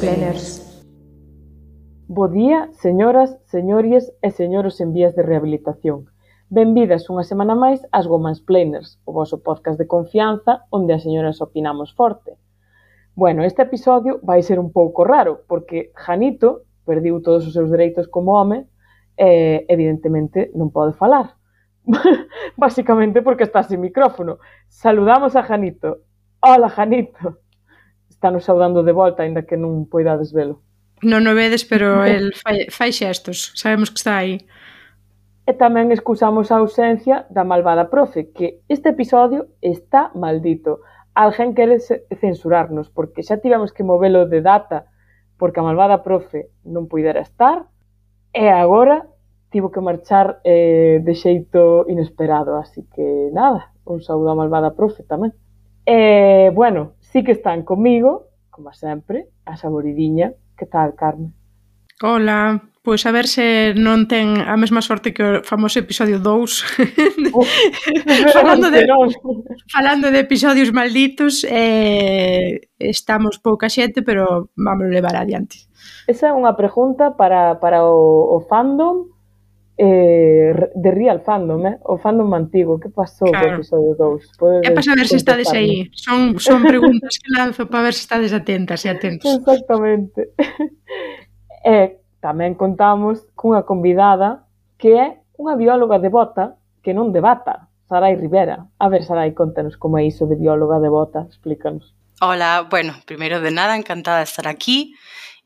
planners. Bo día, señoras, señores e señoros en vías de rehabilitación. Benvidas unha semana máis ás Women's Planners, o voso podcast de confianza onde as señoras opinamos forte. Bueno, este episodio vai ser un pouco raro, porque Janito perdiu todos os seus dereitos como home e, evidentemente, non pode falar. Básicamente porque está sin micrófono. Saludamos a Janito. Hola, Janito. Estános saudando de volta, aínda que non poidades velo. Non o vedes, pero el fai, fai xestos. Sabemos que está aí. E tamén excusamos a ausencia da malvada profe, que este episodio está maldito. Alguén quere censurarnos, porque xa tivemos que movelo de data, porque a malvada profe non puidera estar, e agora tivo que marchar eh, de xeito inesperado, así que nada, un saúdo a malvada profe tamén. E, bueno, sí que están comigo, como sempre, a Saboridiña. Que tal, Carmen? Hola, pois a ver se non ten a mesma sorte que o famoso episodio 2. Oh, falando, de, falando de episodios malditos, eh, estamos pouca xente, pero vamos levar adiante. Esa é unha pregunta para, para o, o fandom, eh, de Real Fandom, eh? o fandom antigo, que pasou claro. co episodio 2? É para saber se estades aí, son, son preguntas que lanzo para ver se estades atentas e atentos. Exactamente. E tamén contamos cunha convidada que é unha bióloga devota que non debata, Sarai Rivera. A ver, Sarai, contanos como é iso de bióloga devota, explícanos. Hola, bueno, primeiro de nada, encantada de estar aquí.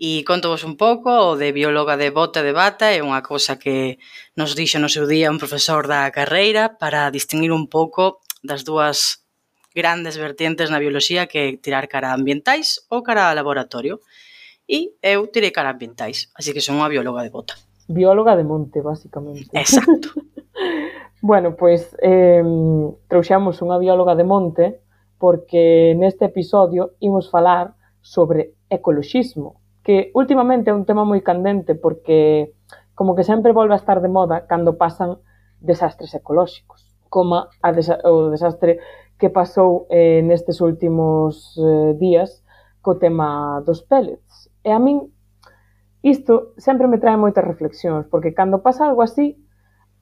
E contovos un pouco o de bióloga de bota de bata, é unha cousa que nos dixo no seu día un profesor da carreira para distinguir un pouco das dúas grandes vertentes na bioloxía que tirar cara a ambientais ou cara a laboratorio. E eu tirei cara a ambientais, así que son unha bióloga de bota. Bióloga de monte, basicamente. Exacto. bueno, pois eh, trouxemos unha bióloga de monte porque neste episodio imos falar sobre ecoloxismo, que últimamente é un tema moi candente porque como que sempre volve a estar de moda cando pasan desastres ecolóxicos, como a desa o desastre que pasou eh, nestes últimos eh, días co tema dos pellets. E a min isto sempre me trae moitas reflexións, porque cando pasa algo así,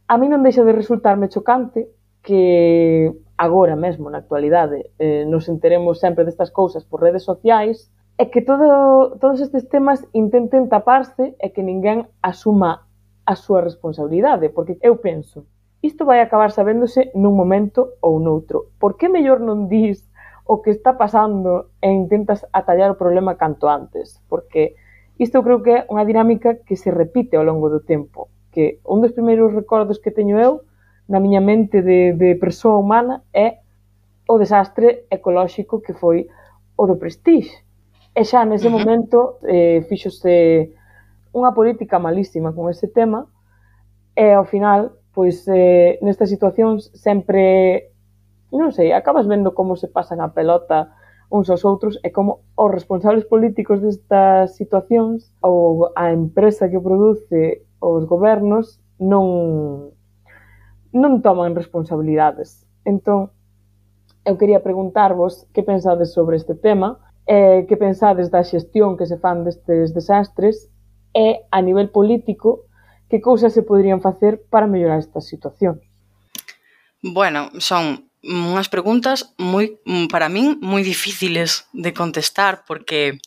a mí non deixa de resultarme chocante que agora mesmo, na actualidade, eh, nos enteremos sempre destas cousas por redes sociais, é que todo, todos estes temas intenten taparse e que ninguén asuma a súa responsabilidade, porque eu penso, isto vai acabar sabéndose nun momento ou noutro. Por que mellor non dis o que está pasando e intentas atallar o problema canto antes? Porque isto creo que é unha dinámica que se repite ao longo do tempo, que un dos primeiros recordos que teño eu na miña mente de, de persoa humana é o desastre ecolóxico que foi o do Prestige E xa nese uh -huh. momento eh, fíxose unha política malísima con ese tema e ao final, pois eh, nestas situacións sempre, non sei, acabas vendo como se pasan a pelota uns aos outros e como os responsables políticos destas situacións ou a empresa que produce os gobernos non non toman responsabilidades. Entón, eu quería preguntarvos que pensades sobre este tema, eh, que pensades da xestión que se fan destes desastres e, a nivel político, que cousas se poderían facer para mellorar esta situación. Bueno, son unhas preguntas moi para min moi difíciles de contestar porque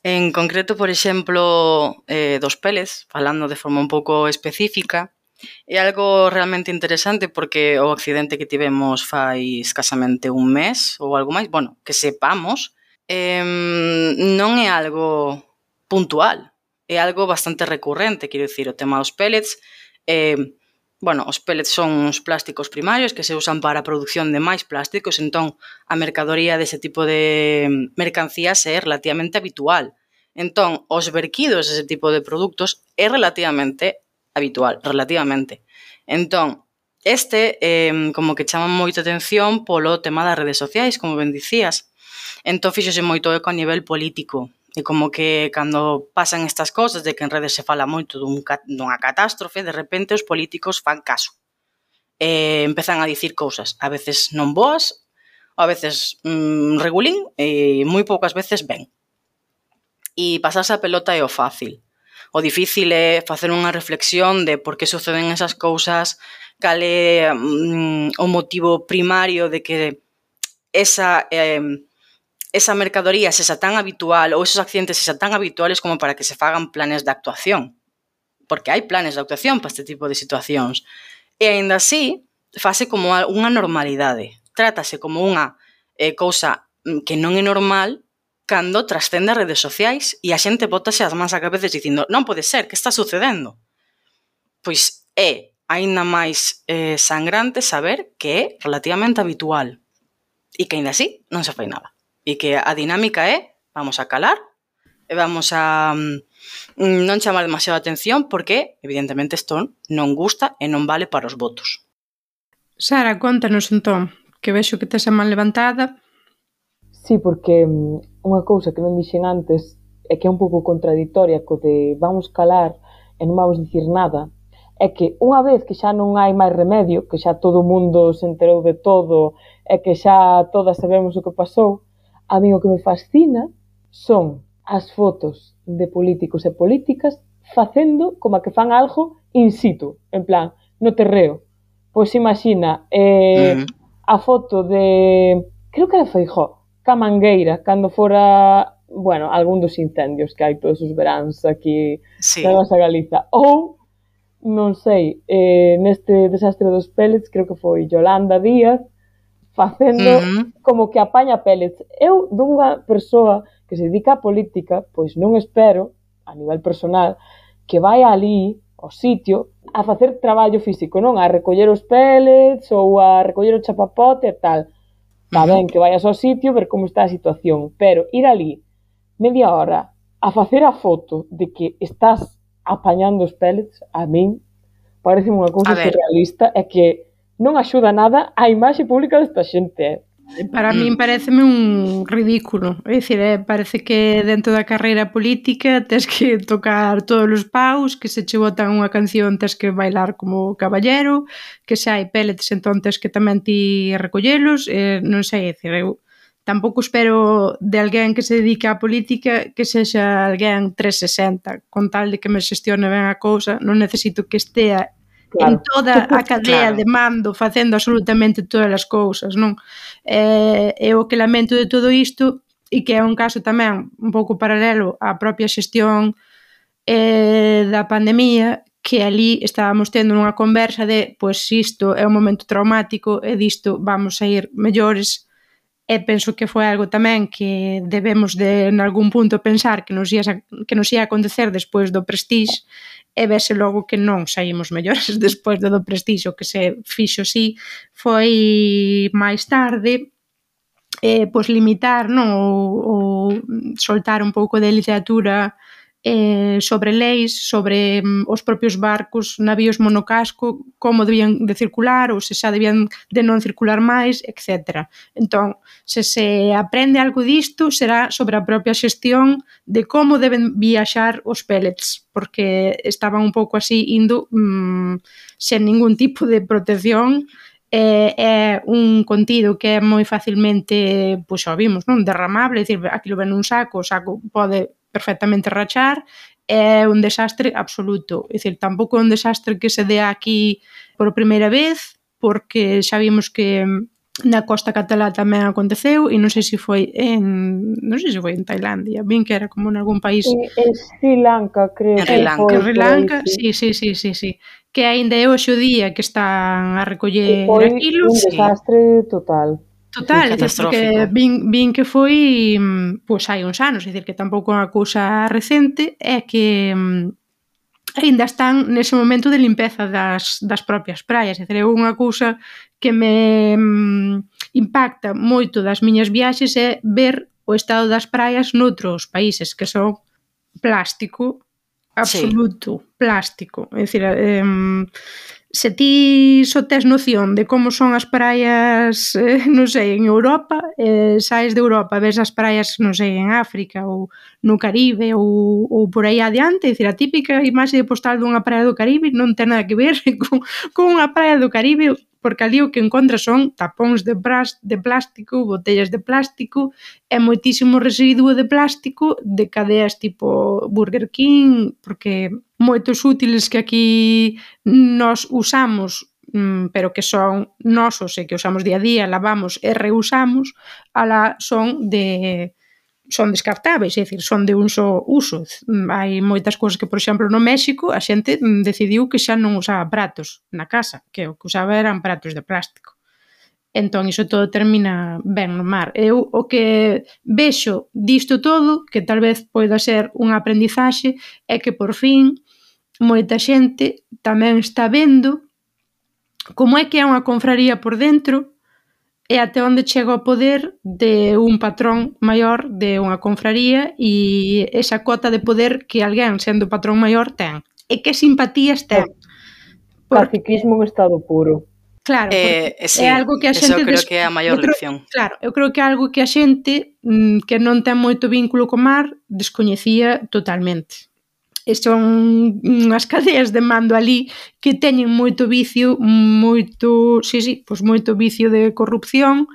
en concreto, por exemplo, eh, dos peles, falando de forma un pouco específica, é algo realmente interesante porque o accidente que tivemos fai escasamente un mes ou algo máis, bueno, que sepamos, eh, non é algo puntual, é algo bastante recurrente, quero dicir, o tema dos pellets, eh, bueno, os pellets son uns plásticos primarios que se usan para a produción de máis plásticos, entón a mercadoría dese tipo de mercancías é relativamente habitual. Entón, os verquidos dese tipo de produtos é relativamente habitual, relativamente. Entón, este eh, como que chama moita atención polo tema das redes sociais, como ben dicías, Entón fíxose moito eco a nivel político, e como que cando pasan estas cousas de que en redes se fala moito dun, dunha catástrofe, de repente os políticos fan caso. E empezan a dicir cousas, a veces non boas, a veces mm, regulín e moi poucas veces ben. E pasarse a pelota é o fácil. O difícil é facer unha reflexión de por que suceden esas cousas, cal é mm, o motivo primario de que esa eh, esa mercadoría sexa tan habitual ou esos accidentes sexa tan habituales como para que se fagan planes de actuación. Porque hai planes de actuación para este tipo de situacións. E aínda así, fase como unha normalidade. Trátase como unha eh, cousa mm, que non é normal cando trascende as redes sociais e a xente botase as mans a cabeza dicindo non pode ser, que está sucedendo? Pois é aínda máis eh, sangrante saber que é relativamente habitual e que aínda así non se fai nada e que a dinámica é vamos a calar e vamos a mm, mm non chamar demasiado a atención porque, evidentemente, isto non gusta e non vale para os votos. Sara, contanos entón, que vexo que tes a man levantada. Sí, porque mm, unha cousa que non dixen antes é que é un pouco contradictoria co de vamos calar e non vamos dicir nada, é que unha vez que xa non hai máis remedio, que xa todo o mundo se enterou de todo e que xa todas sabemos o que pasou, A mí o que me fascina son as fotos de políticos e políticas facendo como que fan algo in situ, en plan, no terreo. Pois imagina eh, mm a foto de... Creo que era Feijó, Camangueira, cando fora bueno, algún dos incendios que hai todos os veráns aquí sí. na nosa Galiza. Ou, non sei, eh, neste desastre dos pellets, creo que foi Yolanda Díaz, facendo uh -huh. como que apaña pellets. Eu dunha persoa que se dedica á política, pois non espero, a nivel personal, que vai ali ao sitio a facer traballo físico, non? A recoller os pellets ou a recoller o chapapote e tal. Está ben que vayas ao sitio ver como está a situación, pero ir ali media hora a facer a foto de que estás apañando os pellets, a min parece unha cousa surrealista e que non axuda nada a imaxe pública desta xente. Para Para min pareceme un ridículo. É dicir, eh, parece que dentro da carreira política tens que tocar todos os paus, que se che botan unha canción tens que bailar como caballero, que se hai pellets entón tens que tamén ti recollelos, eh, non sei, é dicir, eu tampouco espero de alguén que se dedica á política que sexa alguén 360, con tal de que me xestione ben a cousa, non necesito que estea claro. en toda a cadea claro. de mando facendo absolutamente todas as cousas, non? Eh, e o que lamento de todo isto e que é un caso tamén un pouco paralelo á propia xestión eh, da pandemia que ali estábamos tendo unha conversa de pois isto é un momento traumático e disto vamos a ir mellores e penso que foi algo tamén que debemos de en algún punto pensar que nos ia, que nos ia acontecer despois do Prestige e vese logo que non saímos mellores despois do, do prestixo que se fixo si foi máis tarde eh, pois limitar non? Ou, ou soltar un pouco de literatura eh, sobre leis, sobre mm, os propios barcos, navíos monocasco, como debían de circular ou se xa debían de non circular máis, etc. Entón, se se aprende algo disto, será sobre a propia xestión de como deben viaxar os pellets, porque estaban un pouco así indo mm, sen ningún tipo de protección é, é un contido que é moi facilmente, pois xa vimos, non derramable, é dicir, aquilo ven un saco, o saco pode perfectamente rachar, é un desastre absoluto. É dicir, tampouco é un desastre que se dea aquí por primeira vez, porque xa vimos que na costa catalá tamén aconteceu e non sei se foi en non sei se foi en Tailandia, ben que era como en algún país. En Sri Lanka, creo. En Sri Lanka, foi, Sri Lanka, sí, sí, sí, sí, sí. Que aínda é hoxe o día que están a recoller aquilo. Foi un desastre sí. total. Total, é porque vin, vin que foi mm, pois hai uns anos, é dicir que tampouco é unha cousa recente, é que mm, aínda están nese momento de limpeza das, das propias praias. É unha cousa que me mm, impacta moito das miñas viaxes é ver o estado das praias noutros países que son plástico absoluto, sí. plástico. É dicir, eh, se ti só tes noción de como son as praias, eh, non sei, en Europa, eh, saes de Europa, ves as praias, non sei, en África ou no Caribe ou, ou por aí adiante, dicir, a típica imaxe de postal dunha praia do Caribe non ten nada que ver con, con unha praia do Caribe porque ali o que encontra son tapóns de, bras, de plástico, botellas de plástico e moitísimo residuo de plástico de cadeas tipo Burger King, porque moitos útiles que aquí nos usamos mm, pero que son nosos e que usamos día a día, lavamos e reusamos, ala son de son descartáveis, é dicir, son de un só uso. Hai moitas cousas que, por exemplo, no México a xente mm, decidiu que xa non usaba pratos na casa, que o que usaba eran pratos de plástico. Entón, iso todo termina ben no mar. Eu o que vexo disto todo, que tal vez poida ser unha aprendizaxe, é que por fin moita xente tamén está vendo como é que é unha confraría por dentro e até onde chega o poder de un patrón maior de unha confraría e esa cota de poder que alguén sendo patrón maior ten. E que simpatías ten? Porque... Caciquismo en estado puro. Claro, eh, eh sí, é algo que a xente... Eso creo des... que é a maior creo, lección. Claro, eu creo que é algo que a xente mm, que non ten moito vínculo co mar descoñecía totalmente e son unhas cadeas de mando ali que teñen moito vicio, moito, si, sí, si, sí, pois moito vicio de corrupción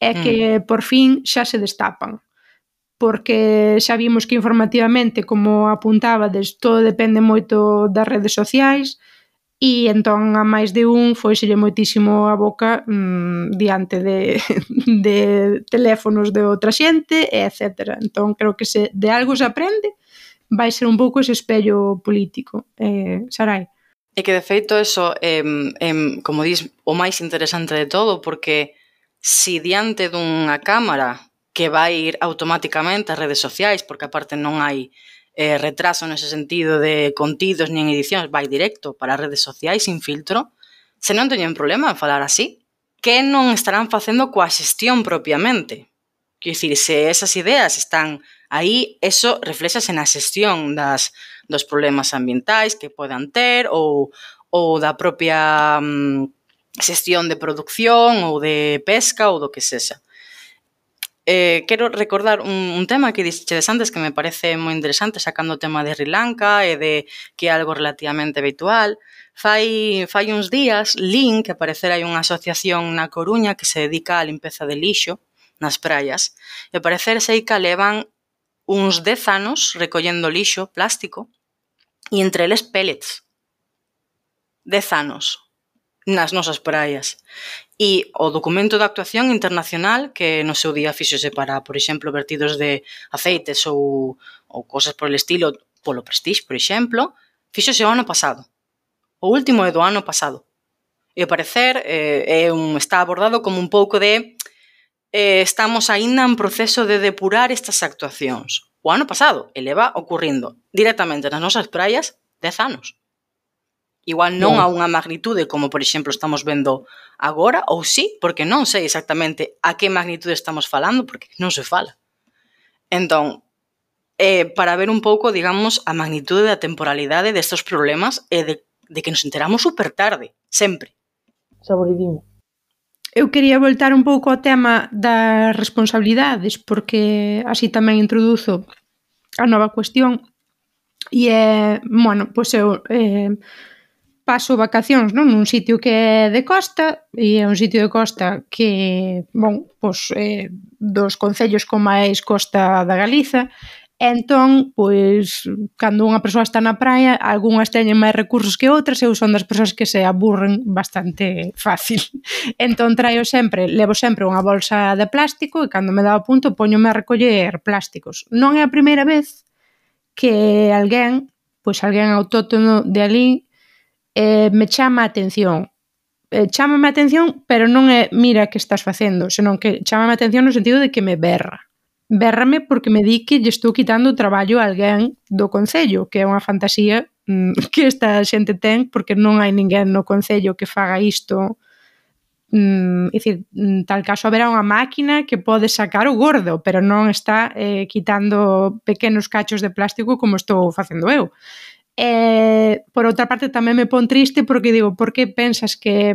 e mm. que mm. por fin xa se destapan porque xa vimos que informativamente, como apuntaba, des, todo depende moito das redes sociais e entón a máis de un foiselle moitísimo a boca mmm, diante de, de teléfonos de outra xente, etc. Entón creo que se de algo se aprende, vai ser un pouco ese espello político. Eh, Sarai. E que, de feito, eso, eh, eh, como dis, o máis interesante de todo, porque si diante dunha cámara que vai ir automáticamente ás redes sociais, porque aparte non hai eh, retraso nese sentido de contidos nin edicións, vai directo para as redes sociais sin filtro, se non teñen problema en falar así, que non estarán facendo coa xestión propiamente? Quer dicir, se esas ideas están Aí eso reflexase na xestión das, dos problemas ambientais que podan ter ou, ou da propia mm, xestión de producción ou de pesca ou do que sexa. Eh, quero recordar un, un tema que dixedes antes que me parece moi interesante sacando o tema de Sri Lanka e de que é algo relativamente habitual. Fai, fai uns días, Lin, que aparecer hai unha asociación na Coruña que se dedica á limpeza de lixo nas praias, e parecer sei que levan uns 10 anos recollendo lixo plástico e entre eles pellets. 10 anos nas nosas praias. E o documento de actuación internacional que no seu día fixose para, por exemplo, vertidos de aceites ou, ou cosas por el estilo, polo Prestige, por exemplo, fixose o ano pasado. O último é do ano pasado. E ao parecer eh, é un, está abordado como un pouco de eh, estamos aínda en proceso de depurar estas actuacións. O ano pasado eleva ocurrindo directamente nas nosas praias 10 anos. Igual non a unha magnitude como, por exemplo, estamos vendo agora, ou sí, porque non sei exactamente a que magnitude estamos falando, porque non se fala. Entón, eh, para ver un pouco, digamos, a magnitude da temporalidade destes problemas e de, de que nos enteramos super tarde, sempre. Saboridinho. Eu quería voltar un pouco ao tema das responsabilidades, porque así tamén introduzo a nova cuestión. E é, bueno, pois eu eh, paso vacacións non? nun sitio que é de costa, e é un sitio de costa que, bon, pois, eh, dos concellos con máis costa da Galiza, Entón, pois, cando unha persoa está na praia, algunhas teñen máis recursos que outras e eu son das persoas que se aburren bastante fácil. Entón traio sempre, levo sempre unha bolsa de plástico e cando me dá o punto poñome a recoller plásticos. Non é a primeira vez que alguén, pois alguén autóctono de alí, eh, me chama a atención eh, a atención, pero non é mira que estás facendo, senón que chámame a atención no sentido de que me berra. Bérrame porque me di que lle estou quitando o traballo a alguén do Concello, que é unha fantasía mm, que esta xente ten porque non hai ninguén no Concello que faga isto mm, dicir, tal caso haberá unha máquina que pode sacar o gordo, pero non está eh, quitando pequenos cachos de plástico como estou facendo eu. Eh, por outra parte tamén me pon triste porque digo, por que pensas que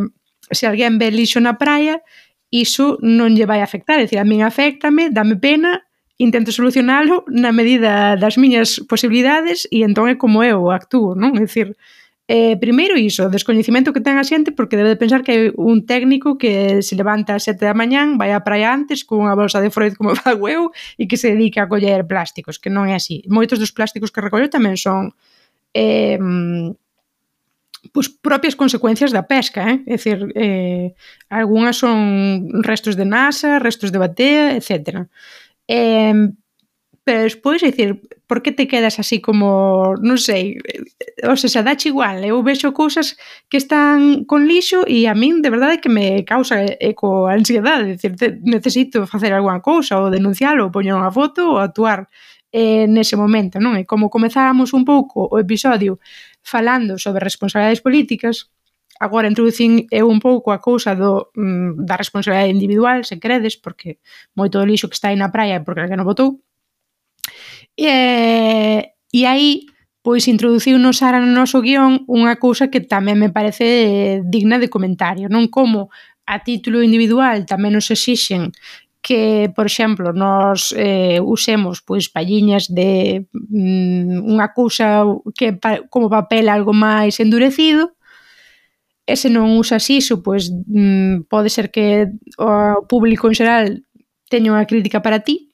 se alguén ve lixo na praia, iso non lle vai afectar, é dicir, a min afectame, dame pena, intento solucionalo na medida das miñas posibilidades e entón é como eu actúo, non? É dicir, eh, primeiro iso, o descoñecimento que ten a xente porque debe de pensar que hai un técnico que se levanta a sete da mañán, vai á praia antes cunha bolsa de Freud como fago eu e que se dedica a coller plásticos, que non é así. Moitos dos plásticos que recollo tamén son eh, pois, propias consecuencias da pesca, eh? é dicir, eh, algunhas son restos de NASA, restos de batea, etcétera. Eh, pero despois, é dicir, por que te quedas así como, non sei, ou se dache igual, eu vexo cousas que están con lixo e a min de verdade que me causa eco ansiedade, dicir, necesito facer algunha cousa ou denuncialo, ou poñer unha foto ou actuar eh, nese momento, non? E como comezábamos un pouco o episodio falando sobre responsabilidades políticas, agora introducín eu un pouco a cousa do, mm, da responsabilidade individual, se queredes, porque moito do lixo que está aí na praia é porque alguén o botou. E, e aí, pois introduciu nos Sara no noso guión unha cousa que tamén me parece digna de comentario, non como a título individual tamén nos exixen que, por exemplo, nos eh, usemos pois palliñas de mm, unha cousa que pa, como papel algo máis endurecido e se non usas iso, pois mm, pode ser que o público en xeral teña unha crítica para ti.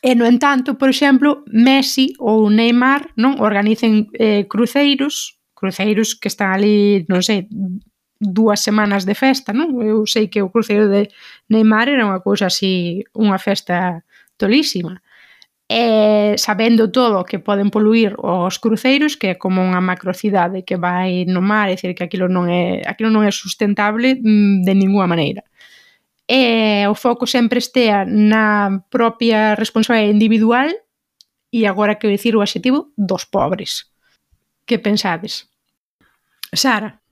E no entanto, por exemplo, Messi ou Neymar non organicen eh, cruceiros, cruceiros que están ali, non sei, dúas semanas de festa, non? Eu sei que o cruceiro de Neymar era unha cousa así, unha festa tolísima e sabendo todo que poden poluir os cruceiros, que é como unha macrocidade que vai no mar, é dicir que aquilo non é, aquilo non é sustentable mm, de ninguna maneira. E o foco sempre estea na propia responsabilidade individual e agora que dicir o adxetivo dos pobres. Que pensades? Sara?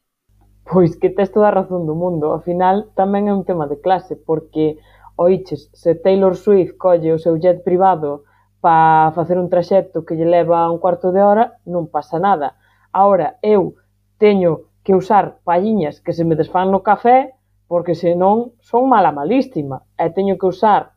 Pois que tes toda a razón do mundo. Ao final tamén é un tema de clase, porque oiches, se Taylor Swift colle o seu jet privado para facer un traxecto que lle leva un cuarto de hora, non pasa nada. Ahora, eu teño que usar palliñas que se me desfán no café, porque senón son mala malístima. E teño que usar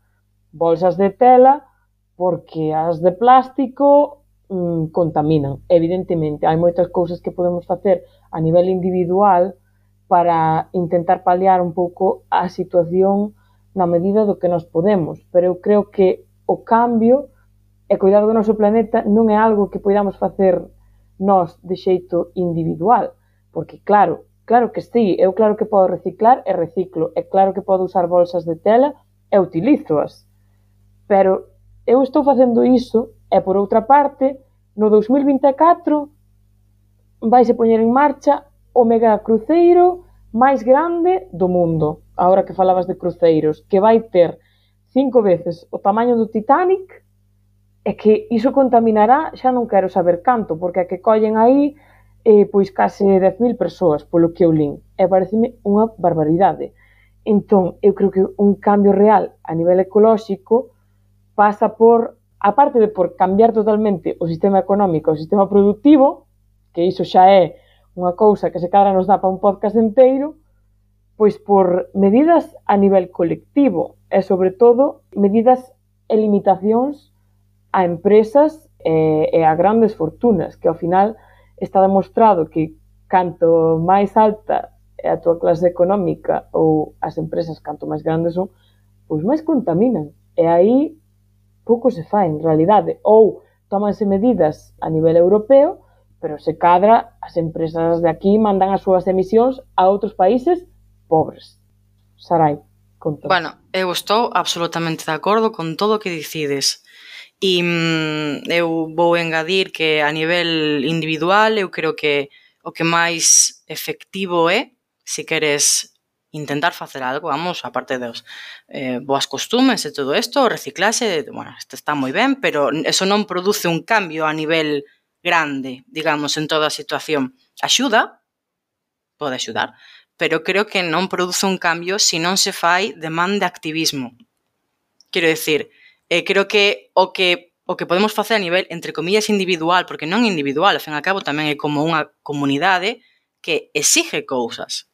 bolsas de tela, porque as de plástico mm, contaminan. Evidentemente, hai moitas cousas que podemos facer a nivel individual para intentar paliar un pouco a situación na medida do que nos podemos, pero eu creo que o cambio e cuidar do noso planeta non é algo que poidamos facer nós de xeito individual, porque claro, claro que sí, eu claro que podo reciclar e reciclo, e claro que podo usar bolsas de tela e utilízoas. Pero eu estou facendo iso e por outra parte, no 2024 vaise poñer en marcha o mega cruceiro máis grande do mundo. Agora que falabas de cruceiros, que vai ter cinco veces o tamaño do Titanic e que iso contaminará, xa non quero saber canto, porque a que collen aí eh, pois case 10.000 persoas, polo que eu lin. E pareceme unha barbaridade. Entón, eu creo que un cambio real a nivel ecolóxico pasa por, aparte de por cambiar totalmente o sistema económico, o sistema productivo, que iso xa é unha cousa que se cadra nos dá para un podcast inteiro, pois por medidas a nivel colectivo e, sobre todo, medidas e limitacións a empresas e, e a grandes fortunas, que ao final está demostrado que canto máis alta é a tua clase económica ou as empresas canto máis grandes son, pois máis contaminan. E aí pouco se fai en realidade. Ou tómanse medidas a nivel europeo, pero se cadra as empresas de aquí mandan as súas emisións a outros países pobres. Sarai, conta. Bueno, eu estou absolutamente de acordo con todo o que dicides. E mm, eu vou engadir que a nivel individual eu creo que o que máis efectivo é se queres intentar facer algo, vamos, aparte dos eh, boas costumes e todo isto, reciclase, bueno, isto está moi ben, pero eso non produce un cambio a nivel grande, digamos, en toda a situación. Axuda, pode axudar, pero creo que non produce un cambio se non se fai de man de activismo. Quero decir, eh, creo que o que o que podemos facer a nivel, entre comillas, individual, porque non individual, ao fin e ao cabo tamén é como unha comunidade que exige cousas,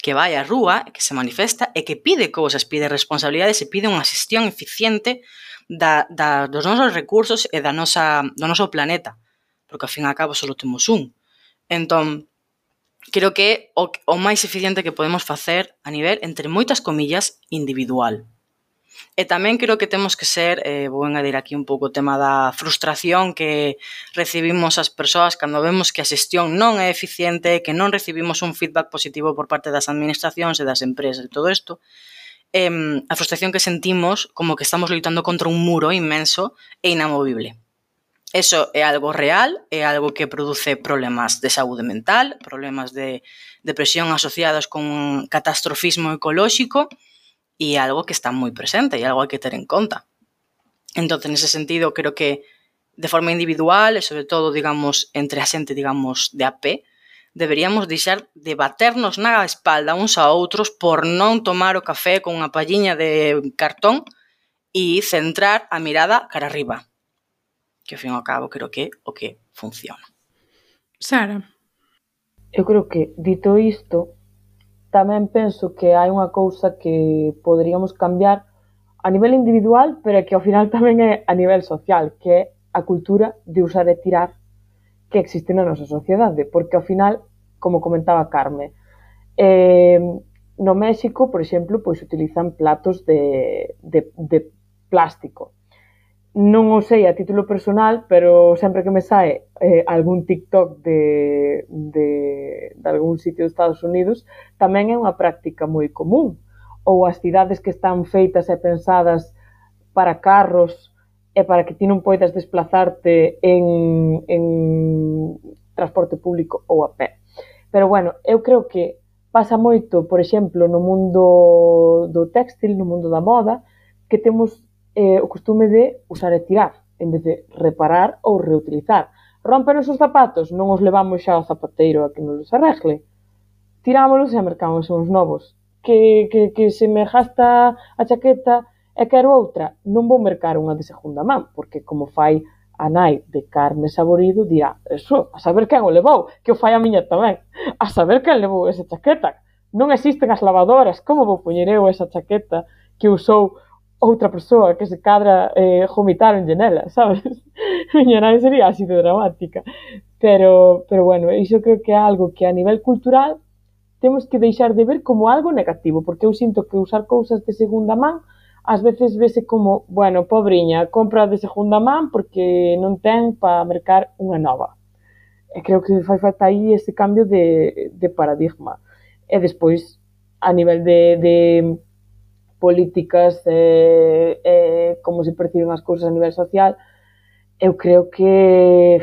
que vai á rúa, que se manifesta e que pide cousas, pide responsabilidades e pide unha xestión eficiente da, da, dos nosos recursos e da nosa, do noso planeta, porque ao fin e ao cabo só temos un. Entón, creo que o, o máis eficiente que podemos facer a nivel, entre moitas comillas, individual. E tamén creo que temos que ser, eh, vou engadir aquí un pouco o tema da frustración que recibimos as persoas cando vemos que a xestión non é eficiente, que non recibimos un feedback positivo por parte das administracións e das empresas e todo isto, eh, a frustración que sentimos como que estamos loitando contra un muro inmenso e inamovible. Eso é algo real, é algo que produce problemas de saúde mental, problemas de depresión asociados con catastrofismo ecolóxico, y algo que está muy presente y algo hay que tener en cuenta. Entonces, en ese sentido, creo que de forma individual e sobre todo, digamos, entre a xente, digamos, de AP, deberíamos deixar de baternos na espalda uns a outros por non tomar o café con unha palliña de cartón e centrar a mirada cara arriba. Que ao fin ao cabo creo que o que funciona. Sara. Eu creo que dito isto, tamén penso que hai unha cousa que poderíamos cambiar a nivel individual, pero que ao final tamén é a nivel social, que é a cultura de usar e tirar que existe na nosa sociedade, porque ao final, como comentaba Carme, eh, no México, por exemplo, pois utilizan platos de, de, de plástico, non o sei a título personal, pero sempre que me sae eh, algún TikTok de, de, de algún sitio dos Estados Unidos, tamén é unha práctica moi común. Ou as cidades que están feitas e pensadas para carros e para que ti non poidas desplazarte en, en transporte público ou a pé. Pero bueno, eu creo que pasa moito, por exemplo, no mundo do textil, no mundo da moda, que temos eh, o costume de usar e tirar, en vez de reparar ou reutilizar. Rompenos os zapatos, non os levamos xa ao zapateiro a que nos os arregle. Tirámolos e mercamos uns novos. Que, que, que se me gasta a chaqueta e quero outra, non vou mercar unha de segunda man, porque como fai a nai de Carme Saborido dirá, eso, a saber quen o levou, que o fai a miña tamén, a saber quen levou esa chaqueta. Non existen as lavadoras, como vou poñer eu esa chaqueta que usou outra persoa que se cadra eh, vomitaron nela, sabes? Miña nai sería así de dramática. Pero, pero bueno, iso creo que é algo que a nivel cultural temos que deixar de ver como algo negativo, porque eu sinto que usar cousas de segunda man ás veces vese como, bueno, pobriña, compra de segunda man porque non ten para mercar unha nova. E creo que fai falta aí ese cambio de, de paradigma. E despois, a nivel de, de políticas e, e como se perciben as cousas a nivel social, eu creo que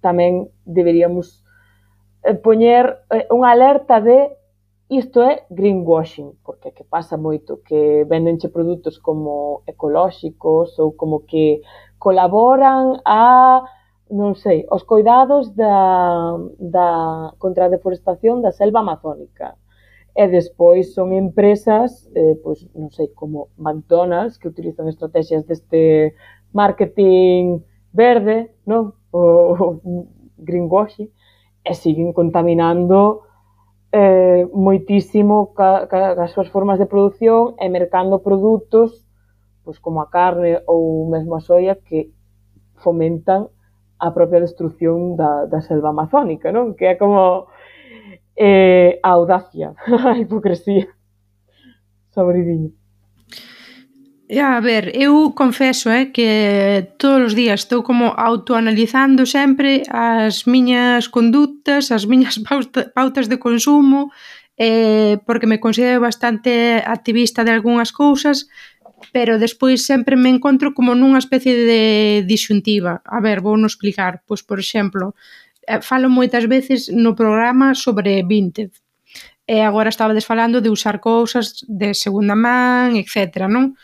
tamén deberíamos eh, poñer unha alerta de isto é greenwashing, porque que pasa moito que vendenche produtos como ecolóxicos ou como que colaboran a non sei, os cuidados da, da contra a deforestación da selva amazónica. E despois son empresas, eh, pois, non sei, como McDonald's, que utilizan estrategias deste marketing verde, non? O, o greenwashing, e siguen contaminando eh, moitísimo ca, ca, as súas formas de produción e mercando produtos pois, como a carne ou mesmo a soia que fomentan a propia destrucción da, da selva amazónica, non? Que é como eh, a audacia, a hipocresía. Sabridiño. A ver, eu confeso eh, que todos os días estou como autoanalizando sempre as miñas conductas, as miñas pautas de consumo, eh, porque me considero bastante activista de algunhas cousas, pero despois sempre me encontro como nunha especie de disyuntiva. A ver, vou no explicar. Pois, por exemplo, Eh, falo moitas veces no programa sobre Vinted. E agora estabades falando de usar cousas de segunda man, etc, non?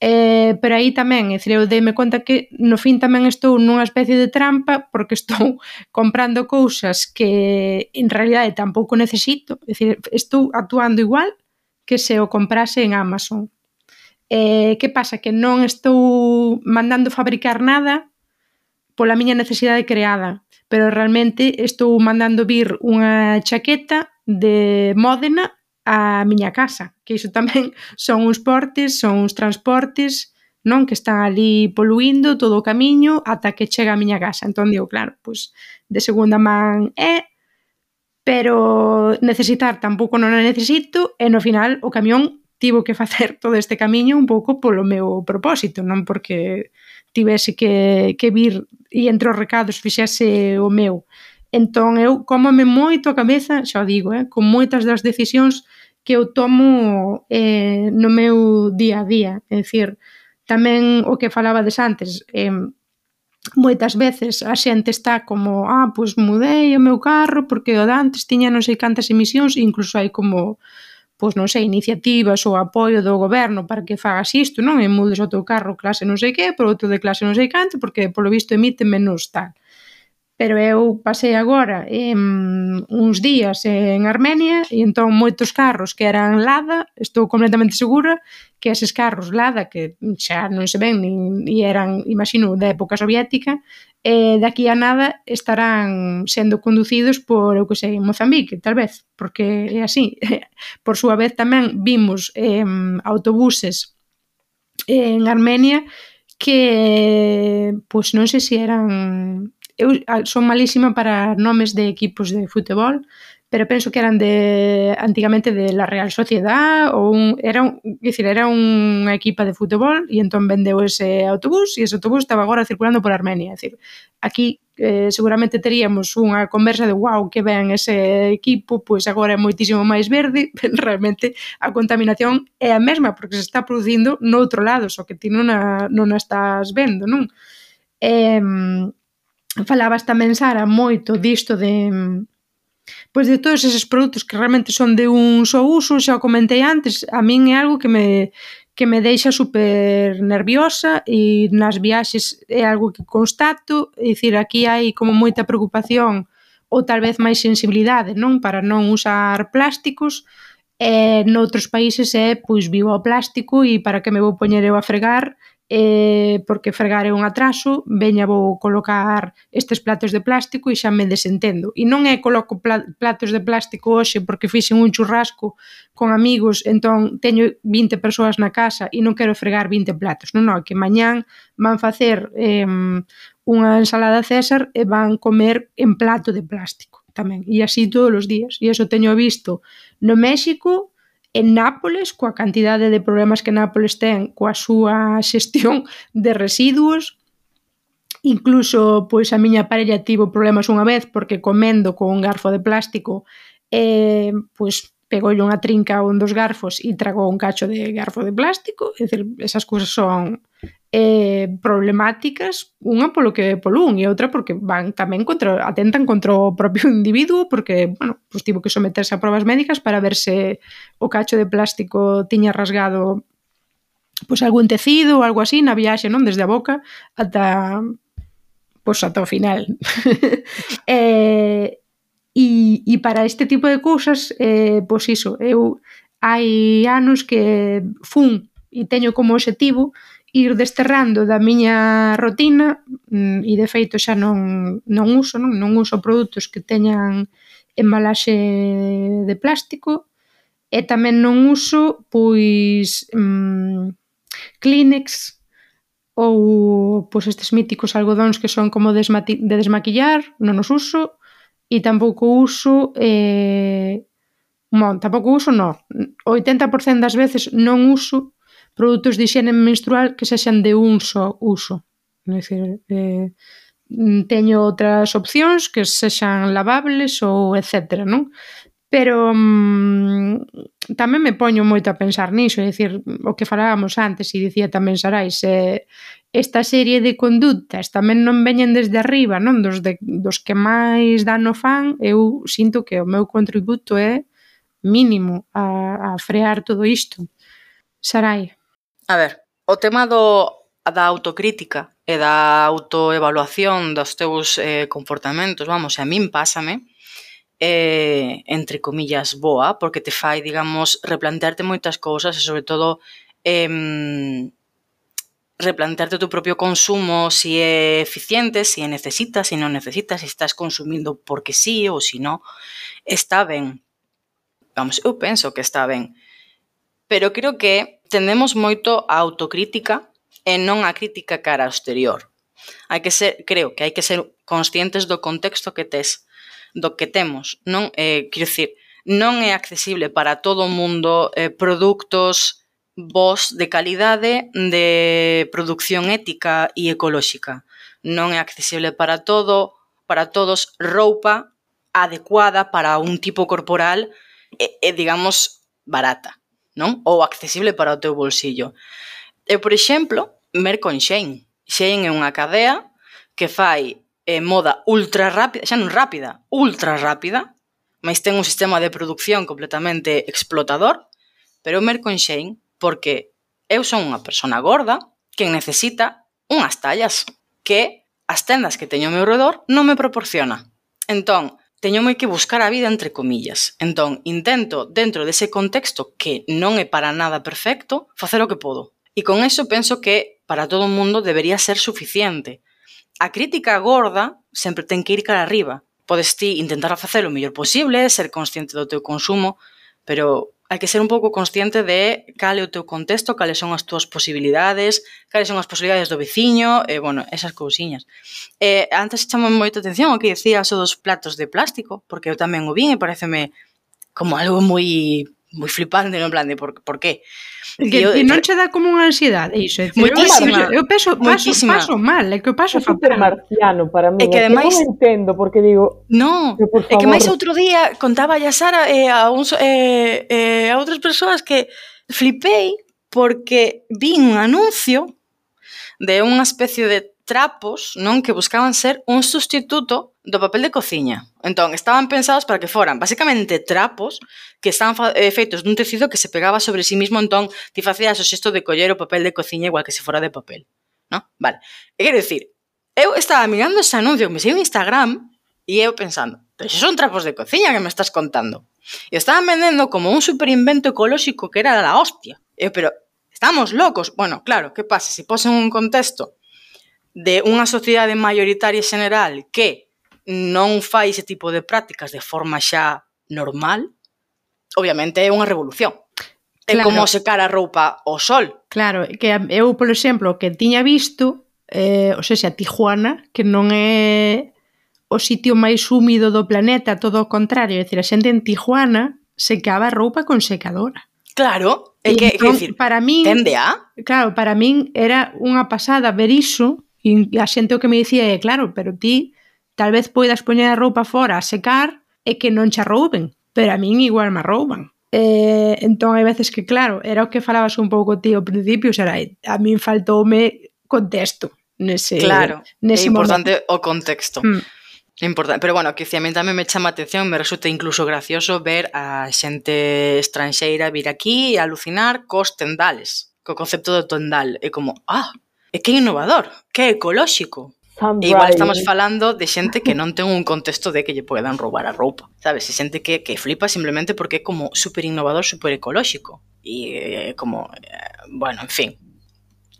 Eh, pero aí tamén, é dicir, eu deme conta que no fin tamén estou nunha especie de trampa porque estou comprando cousas que en realidade tampouco necesito, é dicir, estou actuando igual que se o comprase en Amazon. Eh, que pasa? Que non estou mandando fabricar nada pola miña necesidade creada, pero realmente estou mandando vir unha chaqueta de Módena a miña casa, que iso tamén son uns portes, son uns transportes, non que están ali poluindo todo o camiño ata que chega a miña casa. Entón digo, claro, pois de segunda man é, pero necesitar tampouco non a necesito e no final o camión tivo que facer todo este camiño un pouco polo meu propósito, non porque tivese que, que vir e entre os recados fixese o meu. Entón eu comome moito a cabeza, xa o digo, eh, con moitas das decisións que eu tomo eh, no meu día a día. É dicir, tamén o que falabades antes, eh, moitas veces a xente está como, ah, pois mudei o meu carro porque o de antes tiña non sei cantas emisións, incluso hai como pois non sei, iniciativas ou apoio do goberno para que fagas isto, non? E mudes o teu carro clase non sei que, por outro de clase non sei canto, porque polo visto emite menos tal pero eu pasei agora em, uns días en Armenia e entón moitos carros que eran Lada, estou completamente segura que eses carros Lada que xa non se ven nin, e eran, imagino, da época soviética, e daqui a nada estarán sendo conducidos por, eu que sei, Mozambique, tal vez, porque é así. Por súa vez tamén vimos eh, autobuses en Armenia que, pois non sei se eran eu son malísima para nomes de equipos de fútbol, pero penso que eran de antigamente de la Real Sociedad ou un, era un, dicir, era unha equipa de fútbol e entón vendeu ese autobús e ese autobús estaba agora circulando por Armenia, decir, aquí eh, seguramente teríamos unha conversa de wow, que ben ese equipo, pois agora é moitísimo máis verde, pero realmente a contaminación é a mesma porque se está producindo no outro lado, só que ti non a, non a estás vendo, non? Eh, falabas tamén, Sara, moito disto de pois de todos eses produtos que realmente son de un só uso, xa o comentei antes, a min é algo que me que me deixa super nerviosa e nas viaxes é algo que constato, é dicir, aquí hai como moita preocupación ou tal vez máis sensibilidade, non, para non usar plásticos, e noutros países é pois vivo o plástico e para que me vou poñer eu a fregar eh, porque fregar é un atraso, veña vou colocar estes platos de plástico e xa me desentendo. E non é coloco platos de plástico hoxe porque fixen un churrasco con amigos, entón teño 20 persoas na casa e non quero fregar 20 platos. Non, non, que mañán van facer eh, unha ensalada César e van comer en plato de plástico tamén, e así todos os días. E eso teño visto no México, en Nápoles, coa cantidade de problemas que Nápoles ten coa súa xestión de residuos, incluso pois a miña parella tivo problemas unha vez porque comendo con un garfo de plástico eh, pois pegoulle unha trinca a un dos garfos e tragou un cacho de garfo de plástico, é dicir, esas cousas son eh, problemáticas, unha polo que polún e outra porque van tamén contra, atentan contra o propio individuo porque, bueno, pues tivo que someterse a probas médicas para ver se o cacho de plástico tiña rasgado pois pues, algún tecido ou algo así na viaxe, non? Desde a boca ata pois pues, ata o final. eh, e, e para este tipo de cousas, eh, pois pues iso, eu hai anos que fun e teño como objetivo ir desterrando da miña rotina mm, e de feito xa non, non uso, non, non uso produtos que teñan embalaxe de plástico e tamén non uso pois mm, Kleenex ou pois estes míticos algodóns que son como de desmaquillar, non os uso e tampouco uso eh, Bon, tampouco uso, no. 80% das veces non uso produtos de higiene menstrual que sexan de un só uso. É dicir, eh, teño outras opcións que sexan lavables ou etcétera, non? Pero mm, tamén me poño moito a pensar niso, é dicir, o que falábamos antes e dicía tamén Sarai, eh, esta serie de conductas tamén non veñen desde arriba, non dos, de, dos que máis dano fan, eu sinto que o meu contributo é mínimo a, a frear todo isto. Sarai. A ver, o tema do da autocrítica e da autoevaluación dos teus eh, comportamentos, vamos, a min pásame, eh, entre comillas, boa, porque te fai, digamos, replantearte moitas cousas e, sobre todo, eh, replantearte o teu propio consumo, si é eficiente, si é necesitas, si non necesitas, si estás consumindo porque sí ou si non, está ben. Vamos, eu penso que está ben. Pero creo que tendemos moito a autocrítica e non a crítica cara ao exterior. Hai que ser, creo que hai que ser conscientes do contexto que tes, do que temos, non eh, quero dicir, non é accesible para todo o mundo eh, produtos vos de calidade de produción ética e ecolóxica. Non é accesible para todo, para todos roupa adecuada para un tipo corporal e, e digamos barata non? Ou accesible para o teu bolsillo. Eu, por exemplo, mer con Shein. Shein é unha cadea que fai eh, moda ultra rápida, xa non rápida, ultra rápida, mas ten un sistema de producción completamente explotador, pero eu mer Shein porque eu son unha persona gorda que necesita unhas tallas que as tendas que teño ao meu redor non me proporciona. Entón, teño moi que buscar a vida entre comillas. Entón, intento, dentro dese contexto que non é para nada perfecto, facer o que podo. E con eso penso que para todo o mundo debería ser suficiente. A crítica gorda sempre ten que ir cara arriba. Podes ti intentar facer o mellor posible, ser consciente do teu consumo, pero hai que ser un pouco consciente de cal é o teu contexto, cales son as túas posibilidades, cales son as posibilidades do veciño, e, bueno, esas cousiñas. E, antes chamou moita atención o que decías o dos platos de plástico, porque eu tamén o vin e pareceme como algo moi moi flipante, en plan de por, por qué? Que, eu, que non che dá como unha ansiedade, iso. É Moitísima. Eu, eu peso, paso, paso mal, é que eu paso é super marciano para mí. É que ademais... non entendo, porque digo... No, que por favor... é que máis outro día contaba a Sara e eh, a, un, eh, eh, a outras persoas que flipei porque vi un anuncio de unha especie de trapos, non, que buscaban ser un sustituto do papel de cociña. Entón, estaban pensados para que foran basicamente trapos que estaban eh, feitos dun tecido que se pegaba sobre sí mismo, entón ti facías o xesto de coller o papel de cociña igual que se fora de papel. No? Vale. E quero dicir, eu estaba mirando ese anuncio que me seguiu en Instagram e eu pensando, pero son trapos de cociña que me estás contando. E estaban vendendo como un superinvento ecolóxico que era da hostia. Eu, pero, estamos locos. Bueno, claro, que pasa? Se si posen un contexto de unha sociedade maioritaria xeneral que non fai ese tipo de prácticas de forma xa normal, obviamente é unha revolución. É claro. como secar a roupa ao sol. Claro, que eu, por exemplo, que tiña visto, eh, ou seja, Tijuana, que non é o sitio máis húmido do planeta, todo o contrario, é dicir, a xente en Tijuana secaba a roupa con secadora. Claro, é que, entón, que decir, para min, tende a... Claro, para min era unha pasada ver iso, E a xente o que me dicía é, claro, pero ti tal vez poidas poñer a roupa fora a secar e que non xa rouben, pero a min igual me rouban. Eh, entón hai veces que claro, era o que falabas un pouco ti ao principio, xera, a min faltoume contexto nese Claro, nese é importante momento. o contexto. Mm. Importante, pero bueno, que a mí tamén me chama a atención, me resulta incluso gracioso ver a xente estranxeira vir aquí e alucinar cos tendales, co concepto do tendal, é como, ah, e que innovador, que ecolóxico. E igual estamos falando de xente que non ten un contexto de que lle podan roubar a roupa, sabes? E xente que, que flipa simplemente porque é como super innovador, super ecolóxico. E eh, como, eh, bueno, en fin,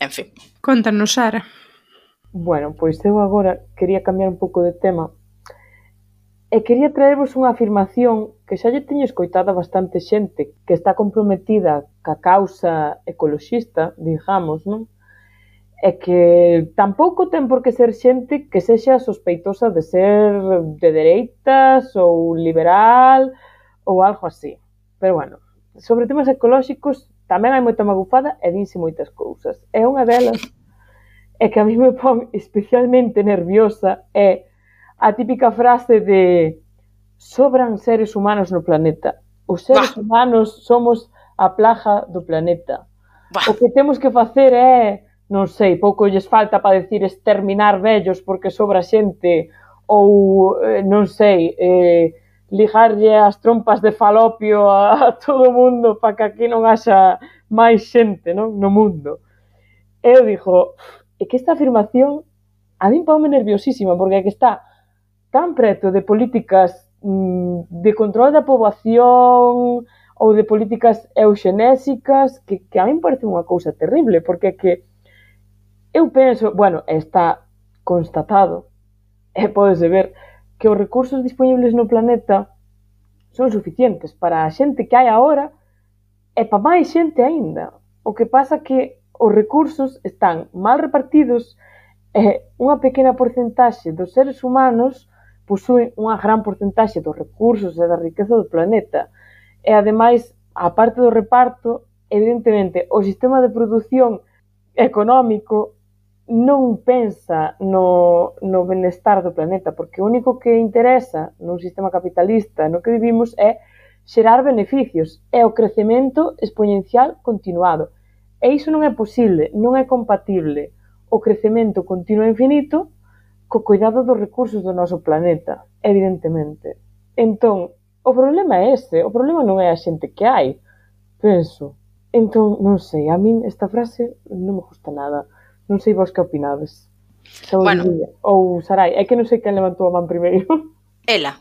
en fin. Contanos, Sara. Bueno, pois eu agora quería cambiar un pouco de tema e quería traervos unha afirmación que xa lle teño escoitada bastante xente que está comprometida ca causa ecoloxista, digamos, non? é que tampouco ten por que ser xente que sexa sospeitosa de ser de dereitas ou liberal ou algo así. Pero bueno, sobre temas ecolóxicos tamén hai moita magufada e dinse moitas cousas. E unha delas é que a mí me pon especialmente nerviosa é a típica frase de sobran seres humanos no planeta. Os seres bah. humanos somos a plaga do planeta. Bah. O que temos que facer é non sei, pouco lles falta para decir exterminar vellos porque sobra xente ou, eh, non sei, eh, ligarlle as trompas de falopio a, a todo o mundo para que aquí non haxa máis xente non? no mundo. E eu dixo, é que esta afirmación a mí paume nerviosísima porque é que está tan preto de políticas mm, de control da poboación ou de políticas eugenésicas que, que a mí parece unha cousa terrible, porque é que Eu penso, bueno, está constatado e podese ver que os recursos disponibles no planeta son suficientes para a xente que hai agora e para máis xente aínda. O que pasa que os recursos están mal repartidos e unha pequena porcentaxe dos seres humanos posúen unha gran porcentaxe dos recursos e da riqueza do planeta. E ademais, a parte do reparto, evidentemente, o sistema de produción económico non pensa no, no benestar do planeta, porque o único que interesa nun sistema capitalista no que vivimos é xerar beneficios, é o crecemento exponencial continuado. E iso non é posible, non é compatible o crecemento continuo e infinito co cuidado dos recursos do noso planeta, evidentemente. Entón, o problema é ese, o problema non é a xente que hai, penso. Entón, non sei, a min esta frase non me gusta nada. Non sei vos que opinades. Bueno. Ou Sarai, é que non sei quen levantou a man primeiro. Ela,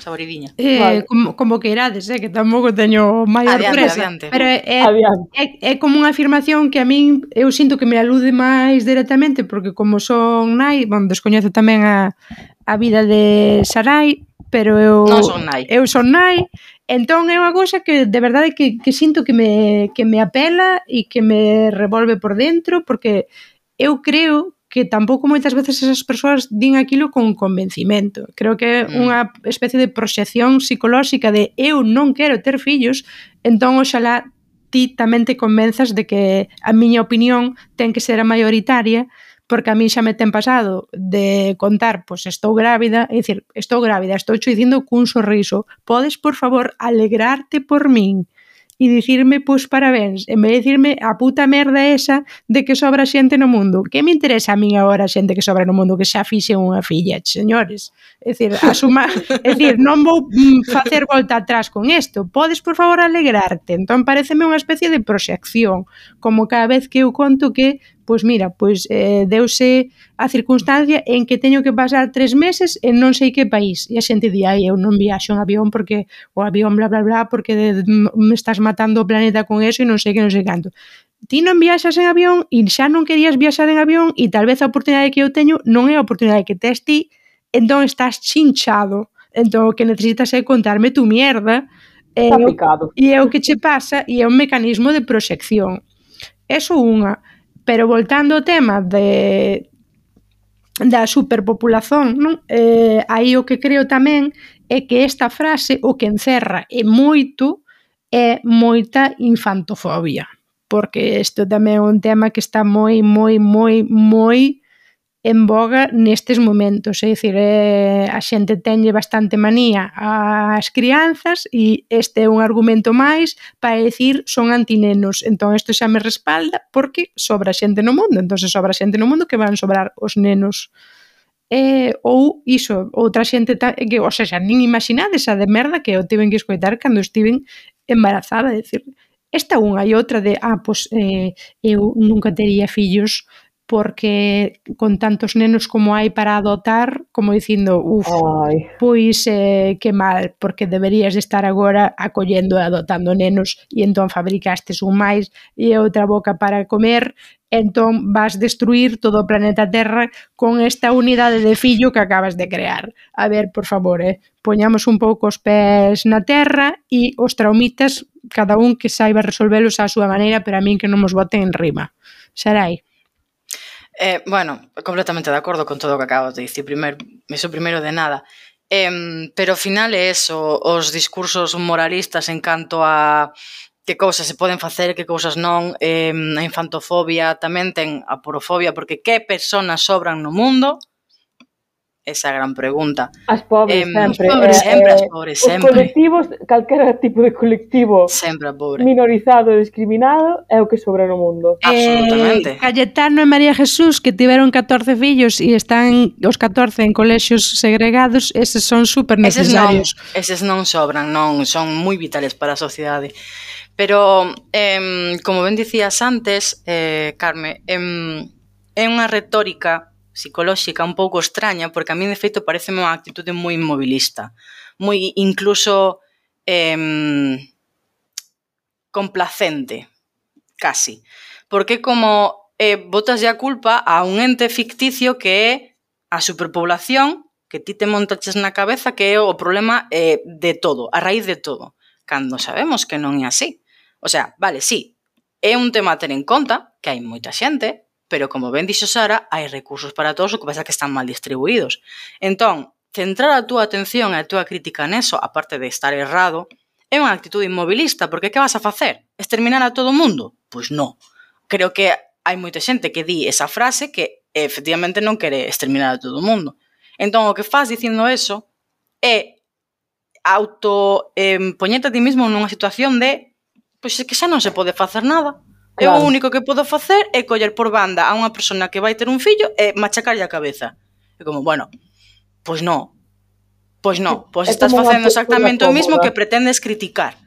saboridiña. Eh, vale. como, como que irades, eh, que tampouco teño maior adiante, presa. Adiante. Pero é. É, é, como unha afirmación que a min eu sinto que me alude máis directamente porque como son nai, bon, descoñezo tamén a, a vida de Sarai, pero eu non son nai. Eu son nai, entón é unha cousa que de verdade que, que sinto que me, que me apela e que me revolve por dentro porque eu creo que tampouco moitas veces esas persoas din aquilo con convencimento. Creo que é mm. unha especie de proxección psicolóxica de eu non quero ter fillos, entón oxalá ti tamén te convenzas de que a miña opinión ten que ser a maioritaria porque a mí xa me ten pasado de contar, pois estou grávida, é dicir, estou grávida, estou cho dicindo cun sorriso, podes por favor alegrarte por min e dicirme pois parabéns, en vez de dicirme a puta merda esa de que sobra xente no mundo. Que me interesa a min agora a xente que sobra no mundo que xa fixe unha filla, señores? É dicir, asuma, é dicir, non vou mm, facer volta atrás con isto. Podes, por favor, alegrarte. Entón, pareceme unha especie de proxección, como cada vez que eu conto que pois mira, pois eh, deuse a circunstancia en que teño que pasar tres meses en non sei que país. E a xente di, ai, eu non viaxo en avión porque o avión bla bla bla porque de, me estás matando o planeta con eso e non sei que non sei canto. Ti non viaxas en avión e xa non querías viaxar en avión e tal vez a oportunidade que eu teño non é a oportunidade que tes ti, entón estás chinchado. Entón o que necesitas é contarme tu mierda e, eh, e é o que che pasa e é un mecanismo de proxección. Eso unha. Pero voltando ao tema de da superpopulación, non? Eh, aí o que creo tamén é que esta frase o que encerra é moito é moita infantofobia, porque isto tamén é un tema que está moi moi moi moi en boga nestes momentos, é dicir, é, a xente tenlle bastante manía ás crianzas e este é un argumento máis para decir son antinenos, entón isto xa me respalda porque sobra xente no mundo, entón se sobra xente no mundo que van sobrar os nenos. Eh, ou iso, outra xente ta, que, o sea, xa nin imaginades a de merda que eu tiven que escoitar cando estiven embarazada, é dicir, esta unha e outra de, ah, pois eh, eu nunca tería fillos porque con tantos nenos como hai para adotar, como dicindo, uff, pois eh, que mal, porque deberías estar agora acollendo e adotando nenos e entón fabricastes un máis e outra boca para comer entón vas destruir todo o planeta Terra con esta unidade de fillo que acabas de crear. A ver, por favor, eh, poñamos un pouco os pés na Terra e os traumitas cada un que saiba resolvelos á súa maneira, pero a min que non nos boten en rima. Sarai? Eh, bueno, completamente de acordo con todo o que acabas de dicir, primeiro, iso primeiro de nada. Eh, pero ao final é eso, os discursos moralistas en canto a que cousas se poden facer, que cousas non, eh, a infantofobia, tamén ten a porofobia, porque que personas sobran no mundo esa gran pregunta. As pobres, eh, sempre. As pobres, sempre, eh, as pobres, os sempre. Os colectivos, calquera tipo de colectivo sempre a pobre. minorizado e discriminado é o que sobra no mundo. Eh, Absolutamente. Eh, Cayetano e María Jesús, que tiveron 14 fillos e están os 14 en colexios segregados, eses son super necesarios. Eses non, eses non sobran, non, son moi vitales para a sociedade. Pero, eh, como ben dicías antes, eh, Carme, eh, é unha retórica psicolóxica un pouco extraña, porque a mí, de feito, parece unha actitude moi inmobilista, moi incluso eh, complacente, casi. Porque como eh, botas a culpa a un ente ficticio que é a superpoblación, que ti te montaches na cabeza que é o problema eh, de todo, a raíz de todo, cando sabemos que non é así. O sea, vale, sí, é un tema a ter en conta, que hai moita xente, pero como ben dixo Sara, hai recursos para todos, o que pasa que están mal distribuídos. Entón, centrar a túa atención e a túa crítica neso, aparte de estar errado, é unha actitude inmobilista, porque que vas a facer? Exterminar a todo o mundo? Pois non. Creo que hai moita xente que di esa frase que efectivamente non quere exterminar a todo o mundo. Entón, o que faz dicindo eso é auto eh, poñete a ti mismo nunha situación de pois é que xa non se pode facer nada, Claro. Eu o único que podo facer é coller por banda a unha persona que vai ter un fillo e machacarlle a cabeza. E como, bueno, pois non. Pois non, pois estás facendo exactamente o mismo que pretendes criticar.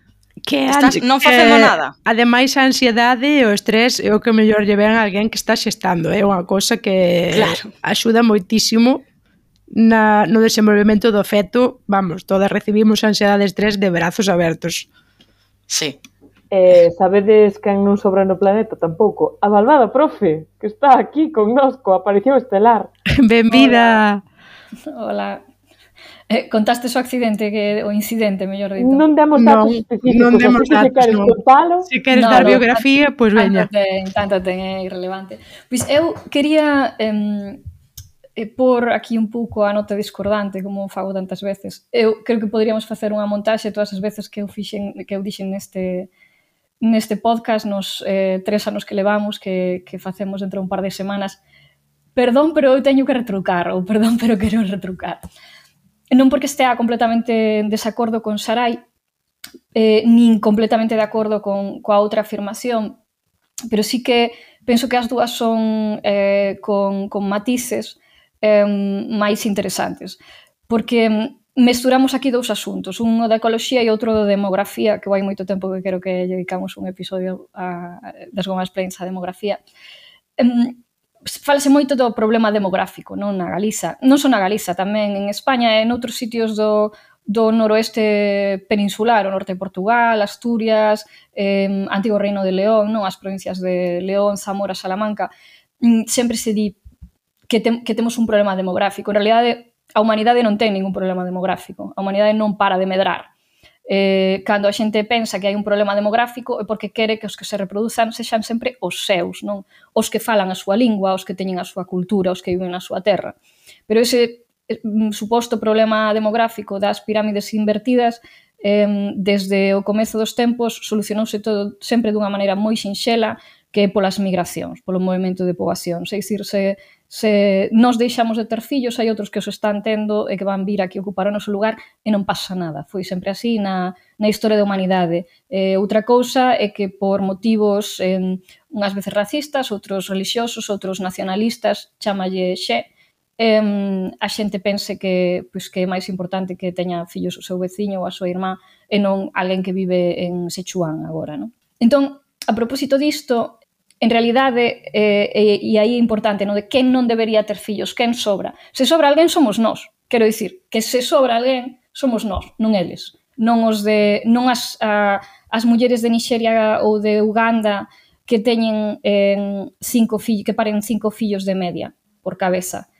Que estás non facendo eh, nada. Ademais a ansiedade e o estrés é o que mellor lle ven a alguén que está xestando, é unha cosa que claro. axuda moitísimo na, no desenvolvemento do feto, vamos, todas recibimos ansiedade e estrés de brazos abertos. Sí. Eh, sabedes quen non sobra no planeta tampouco? A malvada profe, que está aquí con nosco, coa aparición estelar. Benvida. Hola. Hola. Eh, contaste o accidente que o incidente, mellor dito. Non demos datos no, específicos. Non demos datos, se queres no. contalo. Se queres no, dar no, biografía, pois pues veña. Tanto ten, tanto ten, é irrelevante. Pois eu quería eh, por aquí un pouco a nota discordante, como fago tantas veces. Eu creo que poderíamos facer unha montaxe todas as veces que eu fixen que eu dixen neste neste podcast nos eh, tres anos que levamos, que, que facemos dentro de un par de semanas, perdón, pero eu teño que retrucar, ou perdón, pero quero retrucar. Non porque estea completamente en desacordo con Sarai, eh, nin completamente de acordo con coa outra afirmación, pero sí que penso que as dúas son eh, con, con matices eh, máis interesantes. Porque mesturamos aquí dous asuntos, un da ecoloxía e outro da demografía, que vai moito tempo que quero que dedicamos un episodio a, das gomas plains a demografía. Um, falase moito do problema demográfico non na Galiza, non só na Galiza, tamén en España e en outros sitios do, do noroeste peninsular, o norte de Portugal, Asturias, eh, antigo Reino de León, non as provincias de León, Zamora, Salamanca, mm, sempre se di que, te, que temos un problema demográfico. En realidade, a humanidade non ten ningún problema demográfico, a humanidade non para de medrar. Eh, cando a xente pensa que hai un problema demográfico é porque quere que os que se reproduzan sexan sempre os seus, non? Os que falan a súa lingua, os que teñen a súa cultura, os que viven na súa terra. Pero ese eh, mm, suposto problema demográfico das pirámides invertidas eh, desde o comezo dos tempos solucionouse todo sempre dunha maneira moi sinxela que é polas migracións, polo movimento de poboación. É dicir, se, se nos deixamos de ter fillos, hai outros que os están tendo e que van vir aquí ocupar o noso lugar e non pasa nada. Foi sempre así na, na historia da humanidade. Eh, outra cousa é que por motivos en, unhas veces racistas, outros religiosos, outros nacionalistas, chamalle xe, eh, a xente pense que pois, que é máis importante que teña fillos o seu veciño ou a súa irmá e non alguén que vive en Sichuan agora. Non? Entón, a propósito disto, en realidade, eh, e, e aí é importante, no de quen non debería ter fillos, quen sobra. Se sobra alguén somos nós. Quero dicir, que se sobra alguén somos nós, non eles. Non os de non as a, as mulleres de Nigeria ou de Uganda que teñen eh, cinco fillos, que paren cinco fillos de media por cabeza.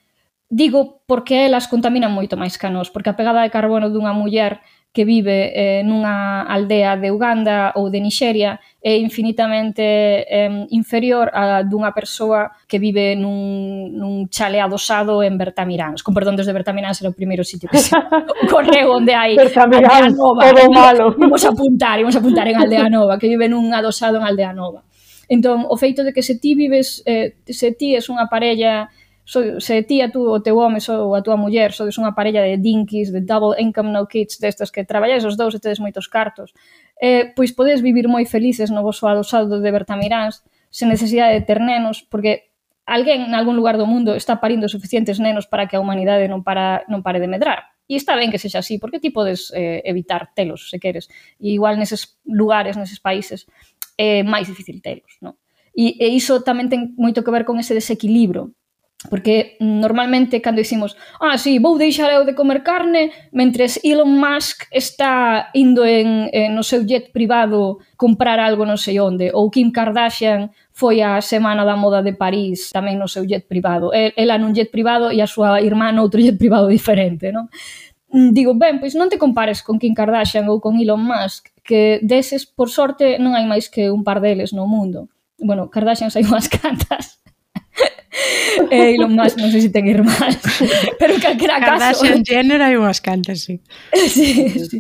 Digo porque elas contaminan moito máis que nós, porque a pegada de carbono dunha muller que vive eh, nunha aldea de Uganda ou de Nixeria é infinitamente eh, inferior a dunha persoa que vive nun, nun chale adosado en Bertamiráns. Con perdón, desde Bertamiráns era o primeiro sitio que se correu onde hai Bertamiráns, aldea nova. Todo malo. Imos apuntar, imos apuntar en aldea nova, que vive nun adosado en aldea nova. Entón, o feito de que se ti vives, eh, se ti es unha parella so, se ti a tú, o teu home so, ou a túa muller sodes unha parella de dinkies, de double income no kids, destas que traballáis os dous e tedes moitos cartos, eh, pois podes vivir moi felices no vosso adosado de Bertamiráns sen necesidade de ter nenos, porque alguén en algún lugar do mundo está parindo suficientes nenos para que a humanidade non, para, non pare de medrar. E está ben que sexa así, porque ti podes eh, evitar telos, se queres. E igual neses lugares, neses países, é eh, máis difícil telos, non? E, e iso tamén ten moito que ver con ese desequilibrio Porque normalmente cando dicimos Ah, sí, vou deixar eu de comer carne Mentres Elon Musk está indo en, en no seu jet privado Comprar algo non sei onde. Ou Kim Kardashian foi a Semana da Moda de París Tamén no seu jet privado. El, Ela nun jet privado e a súa irmá noutro jet privado diferente non? Mm, digo, ben, pois non te compares con Kim Kardashian ou con Elon Musk Que deses, por sorte, non hai máis que un par deles no mundo Bueno, Kardashian hai unhas cantas eh, Elon Musk non sei se ten irmás, pero en calquera caso... Kardashian Jenner hai unhas cantas, sí. sí, sí.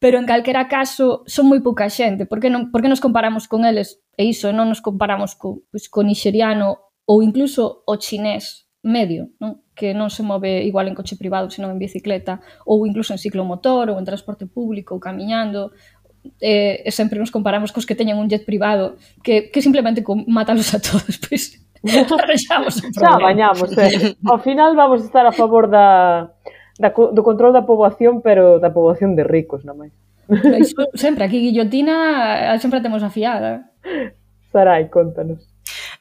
Pero en calquera caso son moi pouca xente, porque non porque nos comparamos con eles? E iso, non nos comparamos co, pues, co nixeriano ou incluso o chinés medio, non? que non se move igual en coche privado, senón en bicicleta, ou incluso en ciclomotor, ou en transporte público, ou camiñando, eh, sempre nos comparamos cos que teñen un jet privado que, que simplemente matalos a todos, pois Arrexamos o problema. Xa bañamos, eh. Ao final vamos a estar a favor da, da, do control da poboación, pero da poboación de ricos, non máis. Pois, sempre, aquí guillotina eh, sempre temos afiada. Sarai, contanos.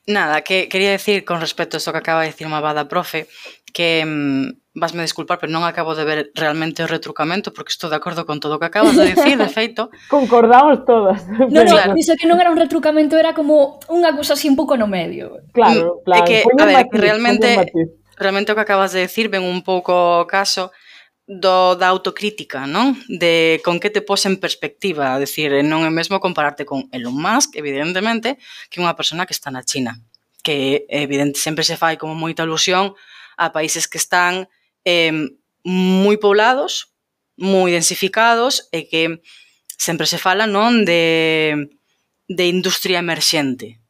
Nada, que quería decir con respecto a isto que acaba de decir Mabada Profe, que mm, vasme disculpar, pero non acabo de ver realmente o retrucamento porque estou de acordo con todo o que acabas de dicir, de feito. Concordamos todas. No, no, claro. dixo que non era un retrucamento, era como unha cousa así un pouco no medio. Claro, mm, claro. É que, a ver, matiz, realmente, realmente o que acabas de decir ven un pouco caso do, da autocrítica, non? De con que te pos en perspectiva, a decir, eh, non é mesmo compararte con Elon Musk, evidentemente, que unha persona que está na China, que evidente sempre se fai como moita alusión a países que están eh, moi poblados, moi densificados e que sempre se fala non de, de industria emerxente.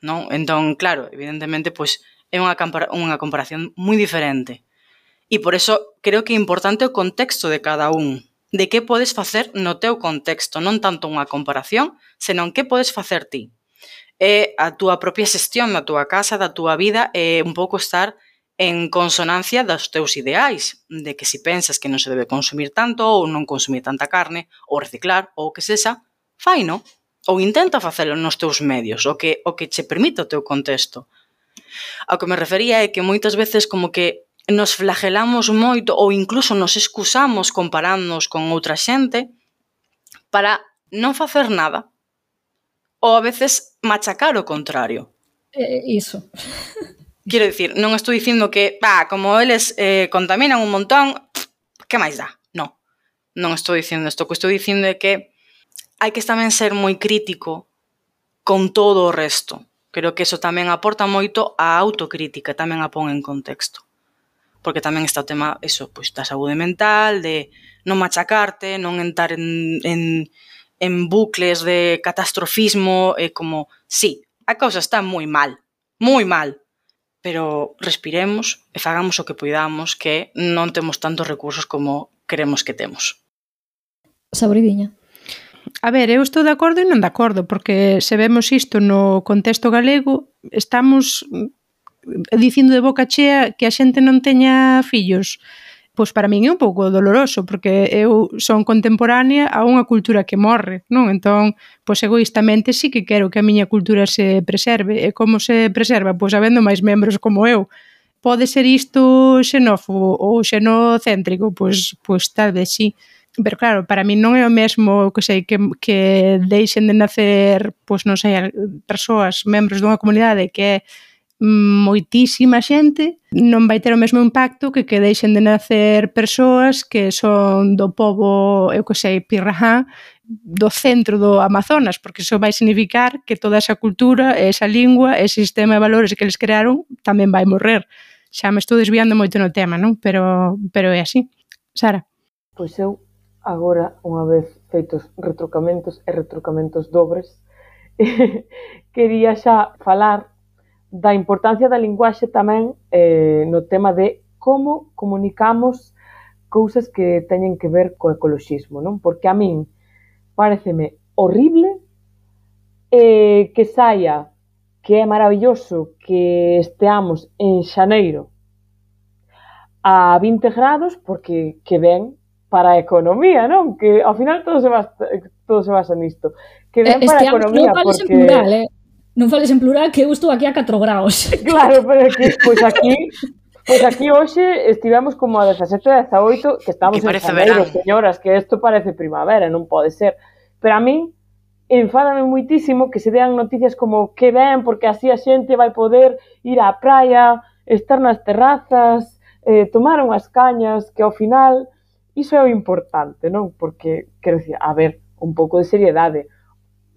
Non? Entón, claro, evidentemente, pois, é unha, unha comparación moi diferente. E por eso creo que é importante o contexto de cada un, de que podes facer no teu contexto, non tanto unha comparación, senón que podes facer ti. É a túa propia xestión da túa casa, da túa vida, é un pouco estar en consonancia dos teus ideais, de que si pensas que non se debe consumir tanto ou non consumir tanta carne, ou reciclar, ou que sexa, faino, ou intenta facelo nos teus medios, o que, o que che permite o teu contexto. Ao que me refería é que moitas veces como que nos flagelamos moito ou incluso nos excusamos comparándonos con outra xente para non facer nada ou a veces machacar o contrario. É iso. Quero dicir, non estou dicindo que, pa, como eles eh, contaminan un montón, que máis dá? Non. Non estou dicindo isto. O que estou dicindo é que hai que tamén ser moi crítico con todo o resto. Creo que eso tamén aporta moito a autocrítica, tamén a pon en contexto. Porque tamén está o tema, eso, pois, da saúde mental, de non machacarte, non entrar en, en, en bucles de catastrofismo, e como, sí, a cousa está moi mal, moi mal, pero respiremos e fagamos o que poidamos que non temos tantos recursos como queremos que temos. Sabridiña. A ver, eu estou de acordo e non de acordo, porque se vemos isto no contexto galego, estamos dicindo de boca chea que a xente non teña fillos pois para min é un pouco doloroso porque eu son contemporánea a unha cultura que morre, non? Entón, pois egoístamente sí que quero que a miña cultura se preserve e como se preserva? Pois habendo máis membros como eu. Pode ser isto xenófobo ou xenocéntrico? Pois, pois tal vez sí. Pero claro, para mí non é o mesmo que sei que, que deixen de nacer, pois non sei, persoas, membros dunha comunidade que é moitísima xente non vai ter o mesmo impacto que que deixen de nacer persoas que son do povo, eu que sei, pirrajá, do centro do Amazonas, porque iso vai significar que toda esa cultura, esa lingua, ese sistema de valores que eles crearon tamén vai morrer. Xa me estou desviando moito no tema, non? Pero, pero é así. Sara. Pois eu, agora, unha vez feitos retrocamentos e retrocamentos dobres, quería xa falar da importancia da linguaxe tamén eh, no tema de como comunicamos cousas que teñen que ver co ecoloxismo, non? Porque a min pareceme horrible eh, que saia que é maravilloso que esteamos en xaneiro a 20 grados porque que ben para a economía, non? Que ao final todo se basa, todo se basa nisto. Que ben para a economía porque... Plural, eh? Non fales en plural que eu estou aquí a 4 graus. Claro, pero pois aquí, pois pues aquí Pois pues aquí hoxe estivemos como a 17 e 18, que estamos que en Janeiro, señoras, que isto parece primavera, non pode ser. Pero a min enfádame muitísimo que se dean noticias como que ben, porque así a xente vai poder ir á praia, estar nas terrazas, eh, tomar unhas cañas, que ao final iso é o importante, non? Porque, quero dicir, a ver, un pouco de seriedade.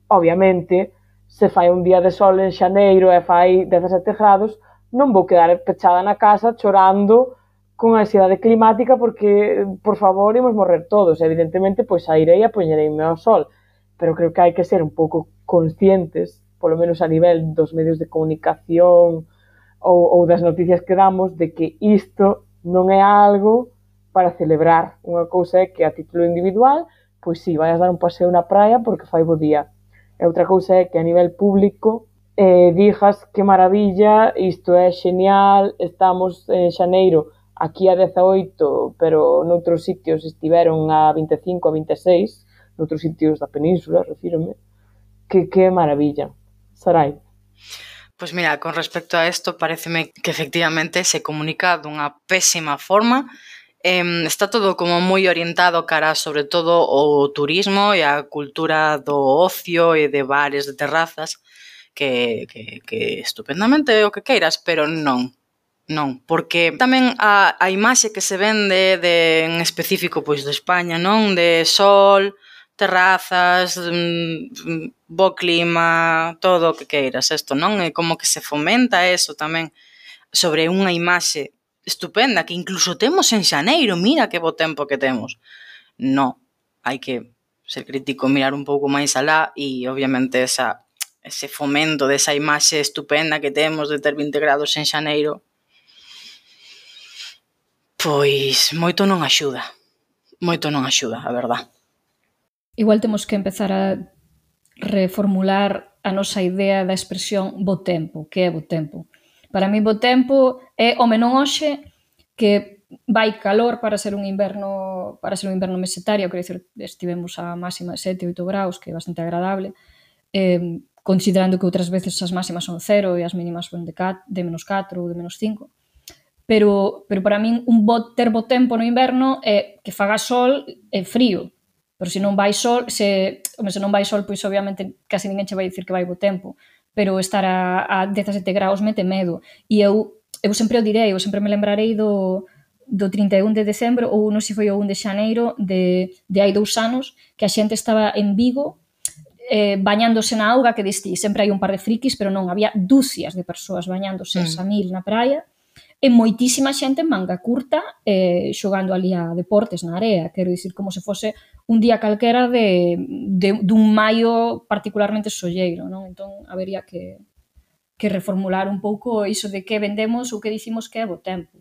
Obviamente, se fai un día de sol en xaneiro e fai 17 grados, non vou quedar pechada na casa chorando con a ansiedade climática porque, por favor, imos morrer todos. Evidentemente, pois sairei e poñereime ao sol. Pero creo que hai que ser un pouco conscientes, polo menos a nivel dos medios de comunicación ou, ou das noticias que damos, de que isto non é algo para celebrar. Unha cousa é que a título individual, pois si, sí, vais dar un paseo na praia porque fai bo día E outra cousa é que a nivel público eh, dijas que maravilla, isto é xenial, estamos en xaneiro aquí a 18, pero noutros sitios estiveron a 25, a 26, noutros sitios da península, refírome, que que maravilla. Sarai. Pois mira, con respecto a isto, pareceme que efectivamente se comunica dunha pésima forma, eh, está todo como moi orientado cara sobre todo ao turismo e a cultura do ocio e de bares, de terrazas, que, que, que estupendamente o que queiras, pero non. Non, porque tamén a, a imaxe que se vende de, en específico pois de España, non? De sol, terrazas, mm, mm, bo clima, todo o que queiras, isto non? É como que se fomenta eso tamén sobre unha imaxe estupenda que incluso temos en xaneiro, mira que bo tempo que temos. No, hai que ser crítico, mirar un pouco máis alá e obviamente esa ese fomento desa imaxe estupenda que temos de ter 20 grados en xaneiro pois moito non axuda. Moito non axuda, a verdad. Igual temos que empezar a reformular a nosa idea da expresión bo tempo, que é bo tempo. Para mí bo tempo é o menón hoxe que vai calor para ser un inverno para ser un inverno mesetario, quero dicir, estivemos a máxima de 7, 8 graus, que é bastante agradable, eh, considerando que outras veces as máximas son 0 e as mínimas son de, 4, de menos 4 ou de menos 5. Pero, pero para min un bo, ter bo tempo no inverno é que faga sol e frío, pero se non vai sol, se, home, se non vai sol, pois obviamente case ninguén che vai dicir que vai bo tempo pero estar a, a 17 graus mete medo. E eu, eu sempre o direi, eu sempre me lembrarei do, do 31 de decembro ou non sei foi o 1 de xaneiro de, de hai dous anos que a xente estaba en Vigo eh, bañándose na auga que disti, Sempre hai un par de frikis, pero non, había dúcias de persoas bañándose mm. a mil na praia e moitísima xente en manga curta eh, xogando ali a deportes na area, quero dicir como se fose un día calquera de, de dun maio particularmente solleiro, non? Entón habería que que reformular un pouco iso de que vendemos ou que dicimos que é bo tempo.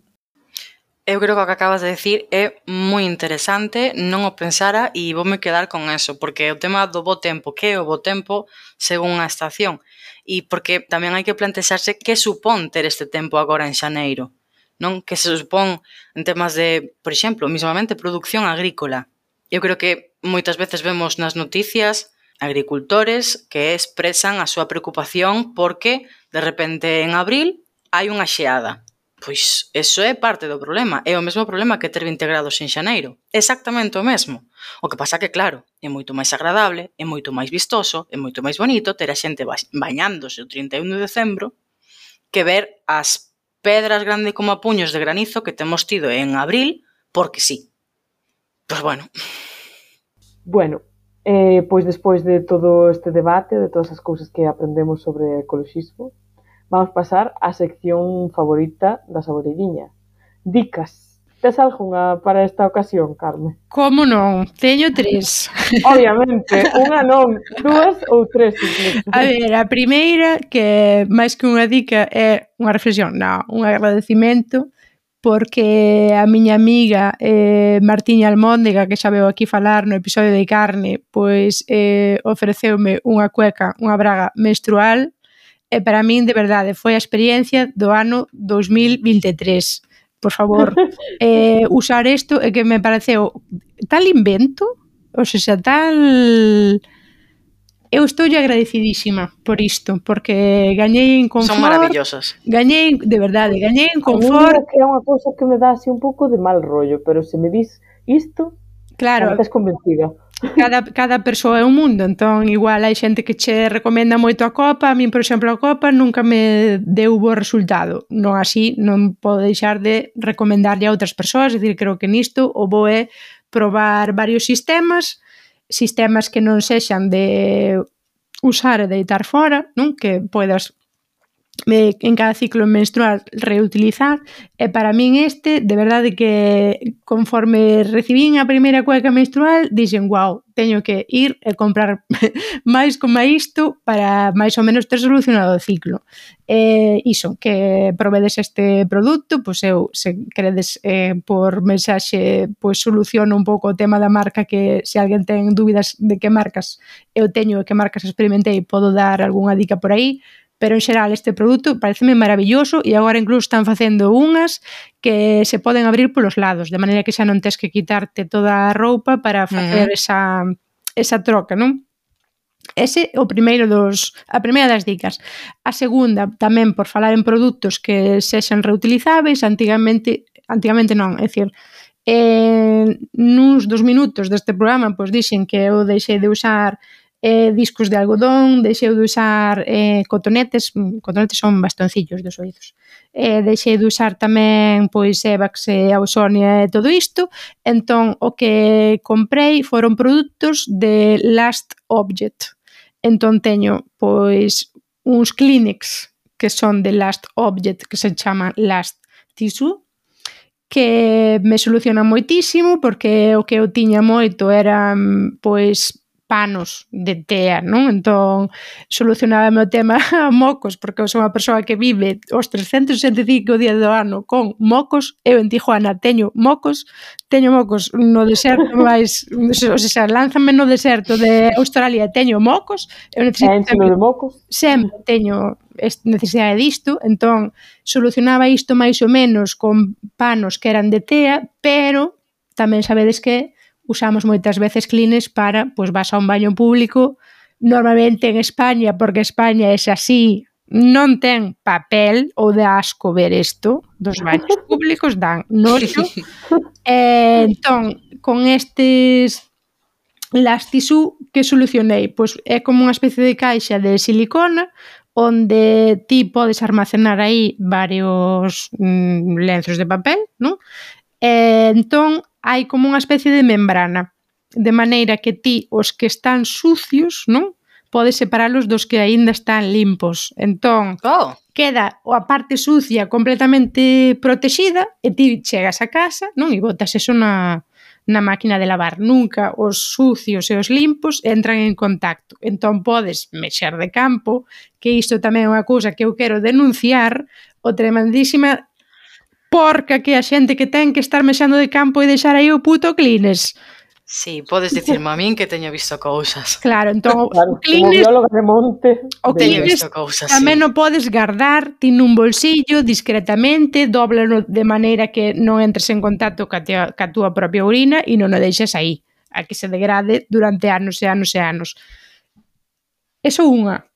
Eu creo que o que acabas de decir é moi interesante, non o pensara e voume quedar con eso, porque o tema do bo tempo, que é o bo tempo según a estación, e porque tamén hai que plantexarse que supón ter este tempo agora en xaneiro, non? Que se supón en temas de, por exemplo, mismamente produción agrícola. Eu creo que moitas veces vemos nas noticias agricultores que expresan a súa preocupación porque de repente en abril hai unha xeada Pois eso é parte do problema, é o mesmo problema que ter 20 grados en xaneiro, exactamente o mesmo. O que pasa que, claro, é moito máis agradable, é moito máis vistoso, é moito máis bonito ter a xente bañándose o 31 de decembro que ver as pedras grande como a puños de granizo que temos tido en abril, porque sí. Pois bueno. Bueno, eh, pois despois de todo este debate, de todas as cousas que aprendemos sobre ecoloxismo, vamos pasar á sección favorita da Saboreirinha. Dicas. Tes algunha para esta ocasión, Carmen? Como non? Teño tres. Obviamente, unha non, dúas ou tres. A ver, a primeira, que máis que unha dica, é unha reflexión, non, un agradecimento porque a miña amiga eh, Martiña Almóndega, que xa veo aquí falar no episodio de carne, pois eh, ofreceume unha cueca, unha braga menstrual e para min, de verdade, foi a experiencia do ano 2023. Por favor, eh, usar isto é que me pareceu tal invento, ou seja, tal... Eu estou agradecidísima por isto, porque gañei en confort. Son maravillosas. Gañei, de verdade, gañei en confort. Que é unha cousa que me dá así un pouco de mal rollo, pero se me dis isto, claro, estás convencida cada, cada persoa é un mundo, entón igual hai xente que che recomenda moito a copa, a min, por exemplo, a copa nunca me deu bo resultado. Non así, non podo deixar de recomendarlle a outras persoas, é dicir, creo que nisto o bo é probar varios sistemas, sistemas que non sexan de usar e deitar fora, non? Que poidas eh, en cada ciclo menstrual reutilizar e para min este de verdade que conforme recibín a primeira cueca menstrual dixen wow, teño que ir e comprar máis como isto para máis ou menos ter solucionado o ciclo. Eh, iso, que provedes este produto pois eu, se credes eh, por mensaxe pois soluciono un pouco o tema da marca que se alguén ten dúbidas de que marcas eu teño e que marcas experimentei podo dar algunha dica por aí pero en xeral este produto pareceme maravilloso e agora incluso están facendo unhas que se poden abrir polos lados, de maneira que xa non tes que quitarte toda a roupa para facer mm. esa esa troca, non? Ese o primeiro dos a primeira das dicas. A segunda tamén por falar en produtos que sexan reutilizáveis, antigamente antigamente non, é dicir, eh, nuns dos minutos deste programa pois dixen que eu deixei de usar eh, discos de algodón, deixei de usar eh, cotonetes, mm, cotonetes son bastoncillos dos oídos. Eh, deixei de usar tamén pois Evax eh, e Ausonia e todo isto. Entón, o que comprei foron produtos de Last Object. Entón teño pois uns Kleenex que son de Last Object, que se chama Last Tissue, que me soluciona moitísimo porque o que eu tiña moito era mm, pois panos de tea, non? Entón, solucionábame o tema a mocos, porque eu son unha persoa que vive os 365 días do ano con mocos, eu en Tijuana teño mocos, teño mocos no deserto máis, o sea, lánzame no deserto de Australia, teño mocos, eu necesito... Sempre, de mocos? Sempre teño necesidade disto, entón solucionaba isto máis ou menos con panos que eran de tea, pero tamén sabedes que usamos moitas veces clines para, pois vas a un baño público, normalmente en España, porque España é así, non ten papel ou de asco ver isto dos baños públicos dan noxo eh, entón, con estes las tisú que solucionei pois é como unha especie de caixa de silicona onde ti podes almacenar aí varios mm, lenzos de papel, non? E entón hai como unha especie de membrana, de maneira que ti os que están sucios, non? Podes separalos dos que aínda están limpos. Entón, oh. queda a parte sucia completamente protexida e ti chegas a casa, non? E botas eso na, na máquina de lavar nunca os sucios e os limpos entran en contacto. Entón podes mexer de campo, que isto tamén é unha cousa que eu quero denunciar, o tremendísima porca que a xente que ten que estar mexendo de campo e deixar aí o puto clines. Sí, podes dicirme a min que teño visto cousas. Claro, entón, claro, o clines... De monte... O clines visto cousas, tamén sí. o podes guardar ti nun bolsillo discretamente, doblano de maneira que non entres en contacto ca, tia, ca túa propia urina e non o deixes aí, a que se degrade durante anos e anos e anos. Eso unha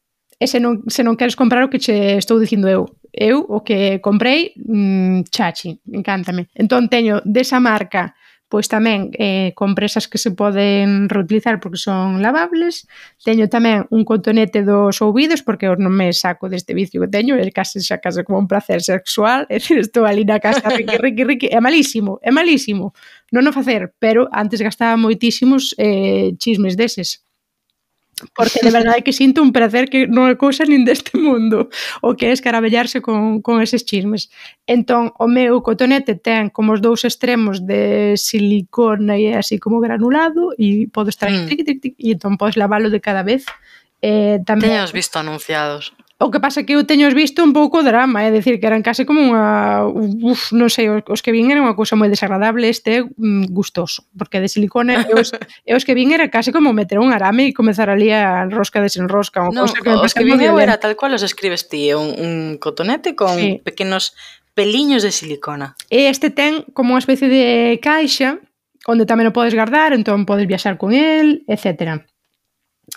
e se non, se non queres comprar o que che estou dicindo eu. Eu o que comprei, mmm, chachi, encántame. Entón teño desa marca pois tamén eh, compresas que se poden reutilizar porque son lavables. Teño tamén un cotonete dos ouvidos porque eu non me saco deste vicio que teño, é case xa case como un placer sexual, é dicir, estou ali na casa riqui, riqui, riqui, é malísimo, é malísimo. Non o facer, pero antes gastaba moitísimos eh, chismes deses porque de verdade que sinto un prazer que non é cousa nin deste mundo o que é escarabellarse con, con eses chismes. Entón o meu cotonete ten como os dous extremos de silicona e así como granulado e podo estar mm. tic, tic, tic, e entón podes lavalo de cada vez. Eh, tamén... Teños visto anunciados. O que pasa que eu teño visto un pouco drama, é dicir, que eran case como unha... Uf, non sei, os, que vin eran unha cousa moi desagradable, este mm, gustoso, porque de silicone e os, e os que vin era case como meter un arame e comezar ali a rosca desenrosca, unha no, cousa que os que vin eu era tal cual os escribes ti, un, un cotonete con sí. pequenos peliños de silicona. E este ten como unha especie de caixa onde tamén o podes guardar, entón podes viaxar con el, etcétera.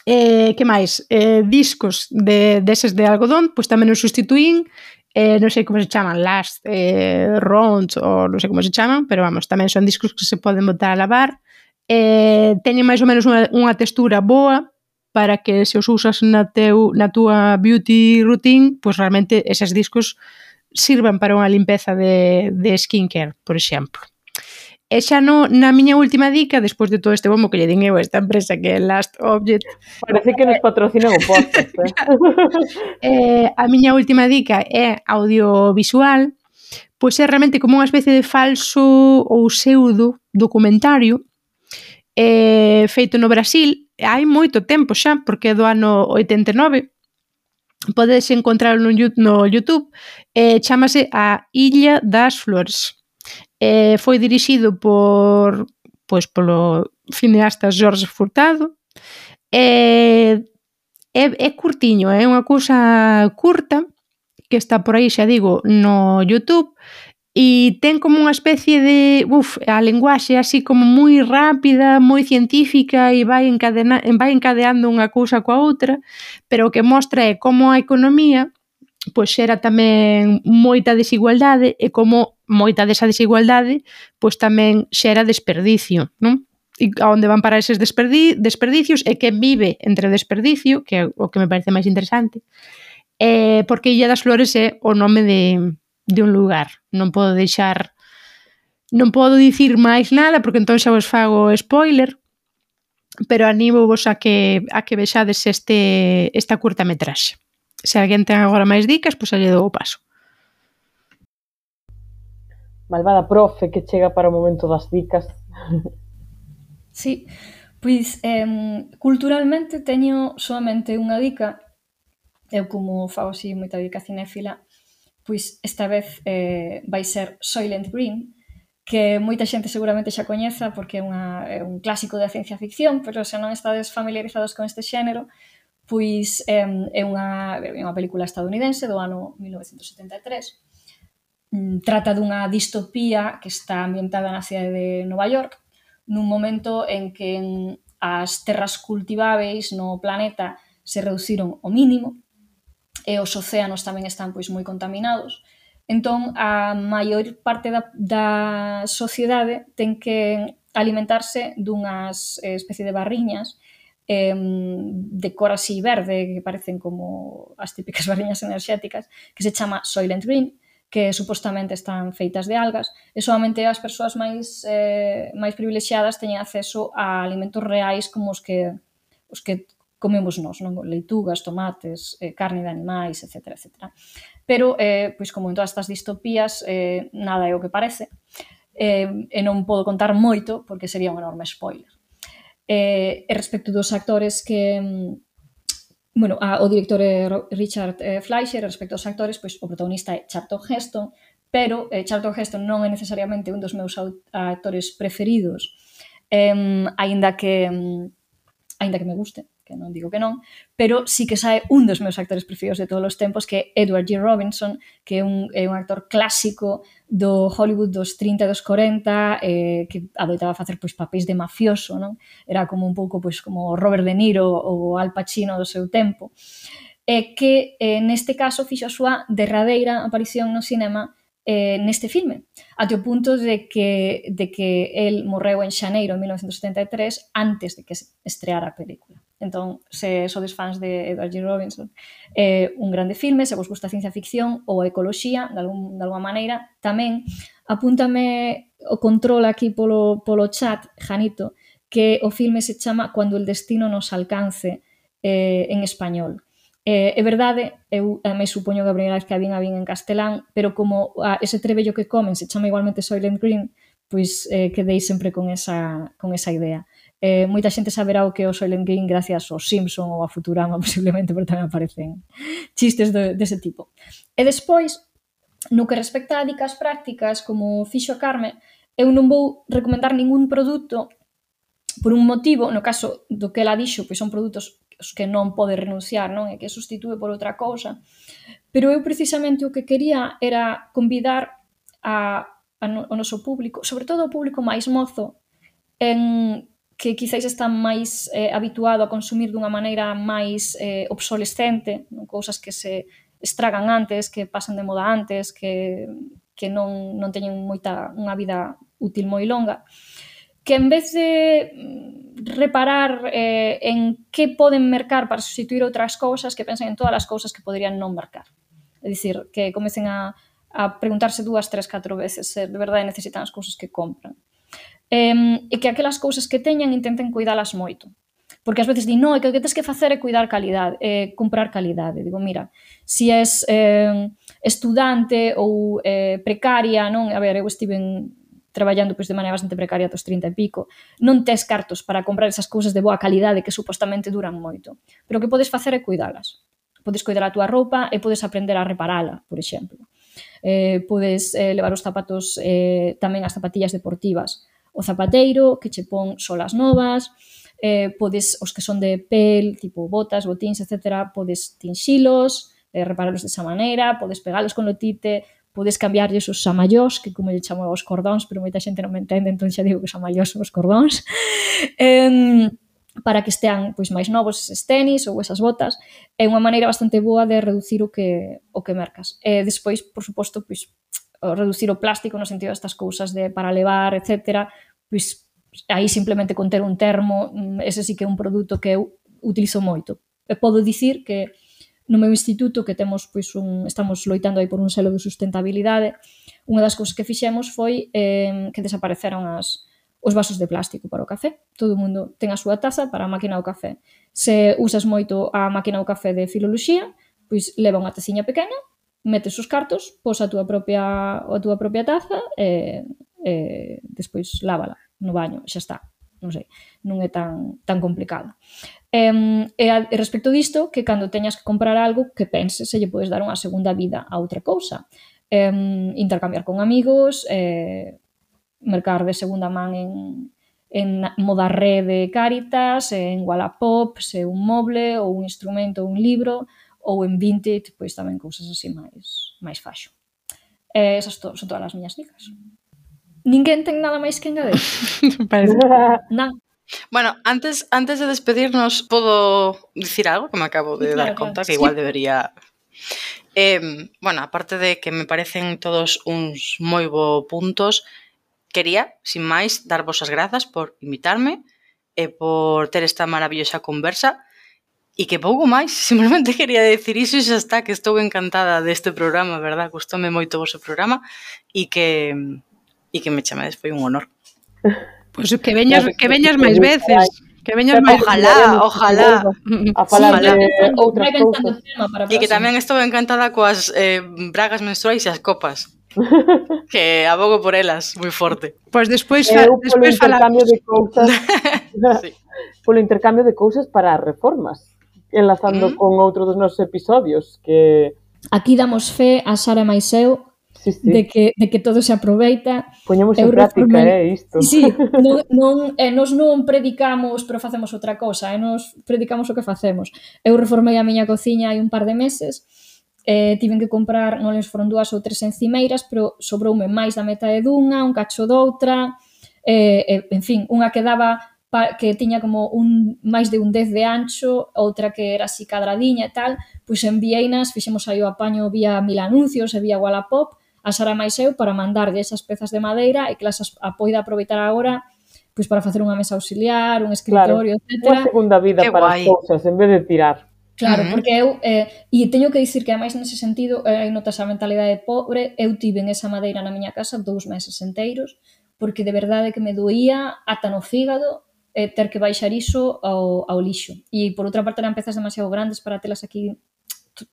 Eh, que máis? Eh, discos de, deses de algodón, pois tamén os sustituín, eh, non sei como se chaman, last, eh, rounds, ou non sei como se chaman, pero vamos, tamén son discos que se poden botar a lavar, eh, teñen máis ou menos unha, unha textura boa, para que se os usas na, teu, na túa beauty routine, pois realmente eses discos sirvan para unha limpeza de, de skincare, por exemplo. E xa no, na miña última dica, despois de todo este bombo que lle din eu a esta empresa que é Last Object... Parece que nos patrocinan o podcast. Eh? eh, a miña última dica é audiovisual, pois é realmente como unha especie de falso ou pseudo documentario eh, feito no Brasil hai moito tempo xa, porque é do ano 89, podedes encontrarlo no YouTube, eh, chamase A Illa das Flores Eh, foi dirixido por pois polo cineasta Jorge Furtado. Eh, é, é curtiño, é unha cousa curta que está por aí, xa digo, no YouTube. E ten como unha especie de, uf, a linguaxe así como moi rápida, moi científica e vai, encadena, vai encadeando unha cousa coa outra, pero o que mostra é como a economía pois xera tamén moita desigualdade e como moita desa desigualdade, pois tamén xera desperdicio, non? e a onde van para eses desperdi desperdicios e quen vive entre desperdicio, que é o que me parece máis interesante, eh, porque Illa das Flores é o nome de, de un lugar. Non podo deixar non podo dicir máis nada porque entón xa vos fago spoiler, pero animo vos a que, a que vexades este, esta curta metraxe. Se alguén ten agora máis dicas, pois pues, lle dou o paso malvada profe que chega para o momento das dicas. Sí, pois eh, culturalmente teño solamente unha dica, eu como fago así moita dica cinéfila, pois esta vez eh, vai ser Soylent Green, que moita xente seguramente xa coñeza porque é, unha, é un clásico da ciencia ficción, pero se non estades familiarizados con este xénero, pois eh, é, unha, é unha película estadounidense do ano 1973 Mm, trata dunha distopía que está ambientada na cidade de Nova York nun momento en que as terras cultiváveis no planeta se reduciron ao mínimo e os océanos tamén están pois moi contaminados. Entón, a maior parte da, da sociedade ten que alimentarse dunhas eh, especie de barriñas eh, de cor así verde, que parecen como as típicas barriñas enerxéticas, que se chama Soylent Green, que supostamente están feitas de algas, e solamente as persoas máis eh, máis privilexiadas teñen acceso a alimentos reais como os que os que comemos nós, non? leitugas, tomates, eh, carne de animais, etc. etc. Pero, eh, pois como en todas estas distopías, eh, nada é o que parece, eh, e non podo contar moito porque sería un enorme spoiler. Eh, e respecto dos actores que, mm, bueno, a, o director é Richard eh, Fleischer, respecto aos actores, pois o protagonista é Charlton Heston, pero eh, Charlton Heston non é necesariamente un dos meus actores preferidos, eh, aínda que aínda que me guste que non digo que non, pero sí que sae un dos meus actores preferidos de todos os tempos, que é Edward G. Robinson, que é un, é un actor clásico do Hollywood dos 30 e dos 40, eh, que adoitaba facer pois papéis de mafioso, non? Era como un pouco pois como Robert De Niro ou Al Pacino do seu tempo. E que eh, neste caso fixo a súa derradeira aparición no cinema eh, neste filme, até o punto de que, de que el morreu en xaneiro en 1973 antes de que se estreara a película. Entón, se sodes fans de Edward G. Robinson, eh, un grande filme, se vos gusta a ciencia ficción ou a ecoloxía, de, algún, de alguma maneira, tamén apúntame o control aquí polo, polo chat, Janito, que o filme se chama Cuando el destino nos alcance eh, en español Eh, é verdade, eu ademais supoño que a primeira vez que a vin a vin en castelán, pero como a, ese trebello que comen se chama igualmente Soylent Green, pois eh, quedei sempre con esa, con esa idea. Eh, moita xente saberá o que é o Soylent Green gracias ao Simpson ou a Futurama posiblemente, pero tamén aparecen chistes de, dese tipo. E despois, no que respecta a dicas prácticas, como fixo a Carme, eu non vou recomendar ningún produto por un motivo, no caso do que ela dixo, pois son produtos os que non pode renunciar, non? E que sustitúe por outra cousa. Pero eu precisamente o que quería era convidar a, a no, o noso público, sobre todo o público máis mozo, en que quizáis está máis eh, habituado a consumir dunha maneira máis eh, obsolescente, non? cousas que se estragan antes, que pasan de moda antes, que, que non, non teñen moita unha vida útil moi longa. Eh, que en vez de mm, reparar eh, en que poden mercar para sustituir outras cousas, que pensen en todas as cousas que poderían non mercar. É dicir, que comecen a, a preguntarse dúas, tres, catro veces se de verdade necesitan as cousas que compran. Eh, e que aquelas cousas que teñan intenten cuidalas moito. Porque ás veces di, no, é que o que tens que facer é cuidar calidade, eh, comprar calidade. Digo, mira, si és eh, estudante ou eh, precaria, non? A ver, eu estive en, traballando pois, de maneira bastante precaria dos 30 e pico, non tes cartos para comprar esas cousas de boa calidade que supostamente duran moito. Pero o que podes facer é cuidalas. Podes cuidar a túa roupa e podes aprender a reparala, por exemplo. Eh, podes eh, levar os zapatos, eh, tamén as zapatillas deportivas, o zapateiro que che pon solas novas, eh, podes os que son de pel, tipo botas, botins, etc., podes tinxilos, eh, reparalos desa maneira, podes pegalos con lotite, podes cambiarlles os samallós, que como lle chamo os cordóns, pero moita xente non me entende, entón xa digo que samallós son os cordóns, eh, para que estean pois máis novos eses tenis ou esas botas, é unha maneira bastante boa de reducir o que o que mercas. E despois, por suposto, pois reducir o plástico no sentido destas cousas de para levar, etcétera, pois aí simplemente con ter un termo, mm, ese sí que é un produto que eu utilizo moito. E podo dicir que no meu instituto que temos pois un estamos loitando aí por un selo de sustentabilidade, unha das cousas que fixemos foi eh, que desapareceron as os vasos de plástico para o café. Todo o mundo ten a súa taza para a máquina do café. Se usas moito a máquina do café de filoloxía, pois leva unha taciña pequena, metes os cartos, pos a túa propia a túa propia taza e, e despois lávala no baño, xa está. Non sei, non é tan tan complicado. E, e, a, e respecto disto, que cando teñas que comprar algo, que penses se lle podes dar unha segunda vida a outra cousa. E, intercambiar con amigos, eh, mercar de segunda man en, en moda rede Caritas, en Wallapop, se un moble ou un instrumento ou un libro, ou en Vinted, pois tamén cousas así máis, máis faxo. E, esas to, son todas as miñas dicas. Ninguén ten nada máis que engadir. Parece. Non. Bueno, antes antes de despedirnos, ¿puedo decir algo que me acabo de claro, dar cuenta que sí. igual debería... Eh, bueno, aparte de que me parecen todos uns moi bo puntos, quería, sin máis, darvos as grazas por invitarme e por ter esta maravillosa conversa e que pouco máis, simplemente quería decir iso e xa está, que estou encantada deste programa, verdad? Gustome moito o vosso programa e que e que me chamades foi un honor. Pois pues que veñas, que veñas máis veces. Que veñas máis ojalá, ojalá. A falar sí, de outras cousas. E que tamén estou encantada coas eh, bragas menstruais e as copas. que abogo por elas moi forte. Pois despois eh, fa, eu polo despois intercambio falamos. de cousas. sí. Polo intercambio de cousas para reformas, enlazando mm. con outro dos nosos episodios que Aquí damos fe a Sara Maiseu sí, sí. De, que, de que todo se aproveita. Poñemos en práctica, eh, isto. Sí, non, non, eh, nos non predicamos pero facemos outra cousa, eh, nos predicamos o que facemos. Eu reformei a miña cociña hai un par de meses, eh, tiven que comprar, non les foron dúas ou tres encimeiras, pero sobroume máis da metade dunha, un cacho doutra, eh, eh, en fin, unha que daba pa, que tiña como un máis de un 10 de ancho, outra que era así cadradiña e tal, pois enviei nas, fixemos aí o apaño vía mil anuncios e vía Wallapop, a Sara Maiseu para mandarlle esas pezas de madeira e que las a poida aproveitar agora pois para facer unha mesa auxiliar, un escritorio, claro, etc. Unha segunda vida que para guai. as cousas, en vez de tirar. Claro, uh -huh. porque eu eh, e teño que dicir que ademais nese sentido eh, notas a mentalidade pobre, eu tive en esa madeira na miña casa dous meses enteiros, porque de verdade que me doía ata no fígado eh, ter que baixar iso ao, ao lixo. E por outra parte eran pezas demasiado grandes para telas aquí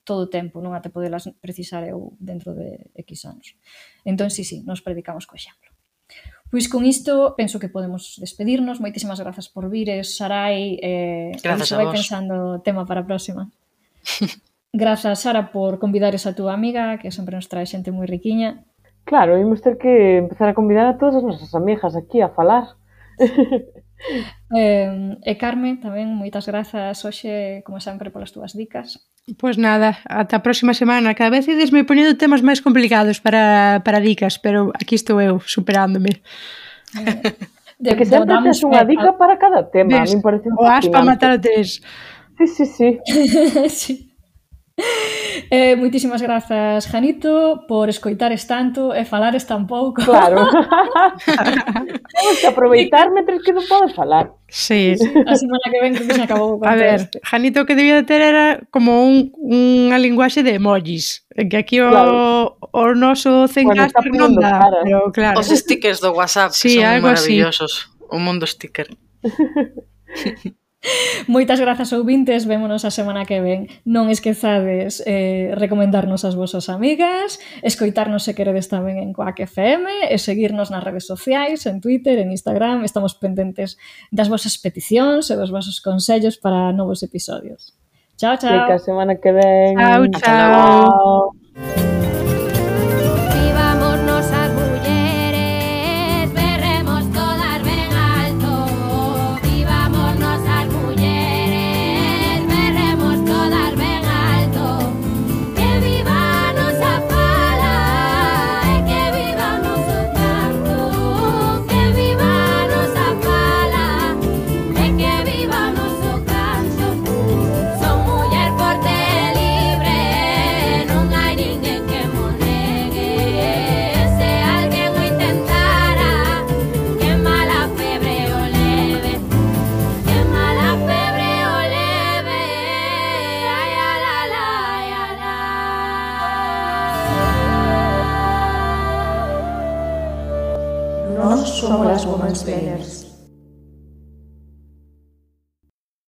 todo o tempo, non até podelas precisar eu dentro de X anos. Entón, sí, sí, nos predicamos co exemplo. Pois con isto penso que podemos despedirnos. Moitísimas grazas por vires, eh, Sarai. Eh, grazas a vos. pensando tema para a próxima. grazas, Sara, por convidares a túa amiga, que sempre nos trae xente moi riquiña. Claro, imos ter que empezar a convidar a todas as nosas amigas aquí a falar. eh, e Carmen, tamén moitas grazas hoxe, como sempre, polas túas dicas. Pois nada, ata a próxima semana. Cada vez ides me poñendo temas máis complicados para, para dicas, pero aquí estou eu, superándome. De que sempre tens unha dica para cada tema. Ves, a mí o aspa matar o tres. Sí, sí, sí. sí. Eh, moitísimas grazas, Janito, por escoitares tanto e falares tan pouco. Claro. Temos que aproveitar mentre que non podes falar. Sí. A semana que ven que se acabou con A ver, este. Janito que debía de ter era como un, unha linguaxe de emojis, que aquí o, claro. o noso Zencaster non dá, pero claro. Os stickers do WhatsApp sí, que son maravillosos. Así. O mundo sticker. Moitas grazas ouvintes, vémonos a semana que ven. Non esquezades eh, recomendarnos as vosas amigas, escoitarnos se queredes tamén en Coac FM e seguirnos nas redes sociais, en Twitter, en Instagram. Estamos pendentes das vosas peticións e dos vosos consellos para novos episodios. Chao, chao. Que a semana que ven. Chao, chao. chao. some of us women planners.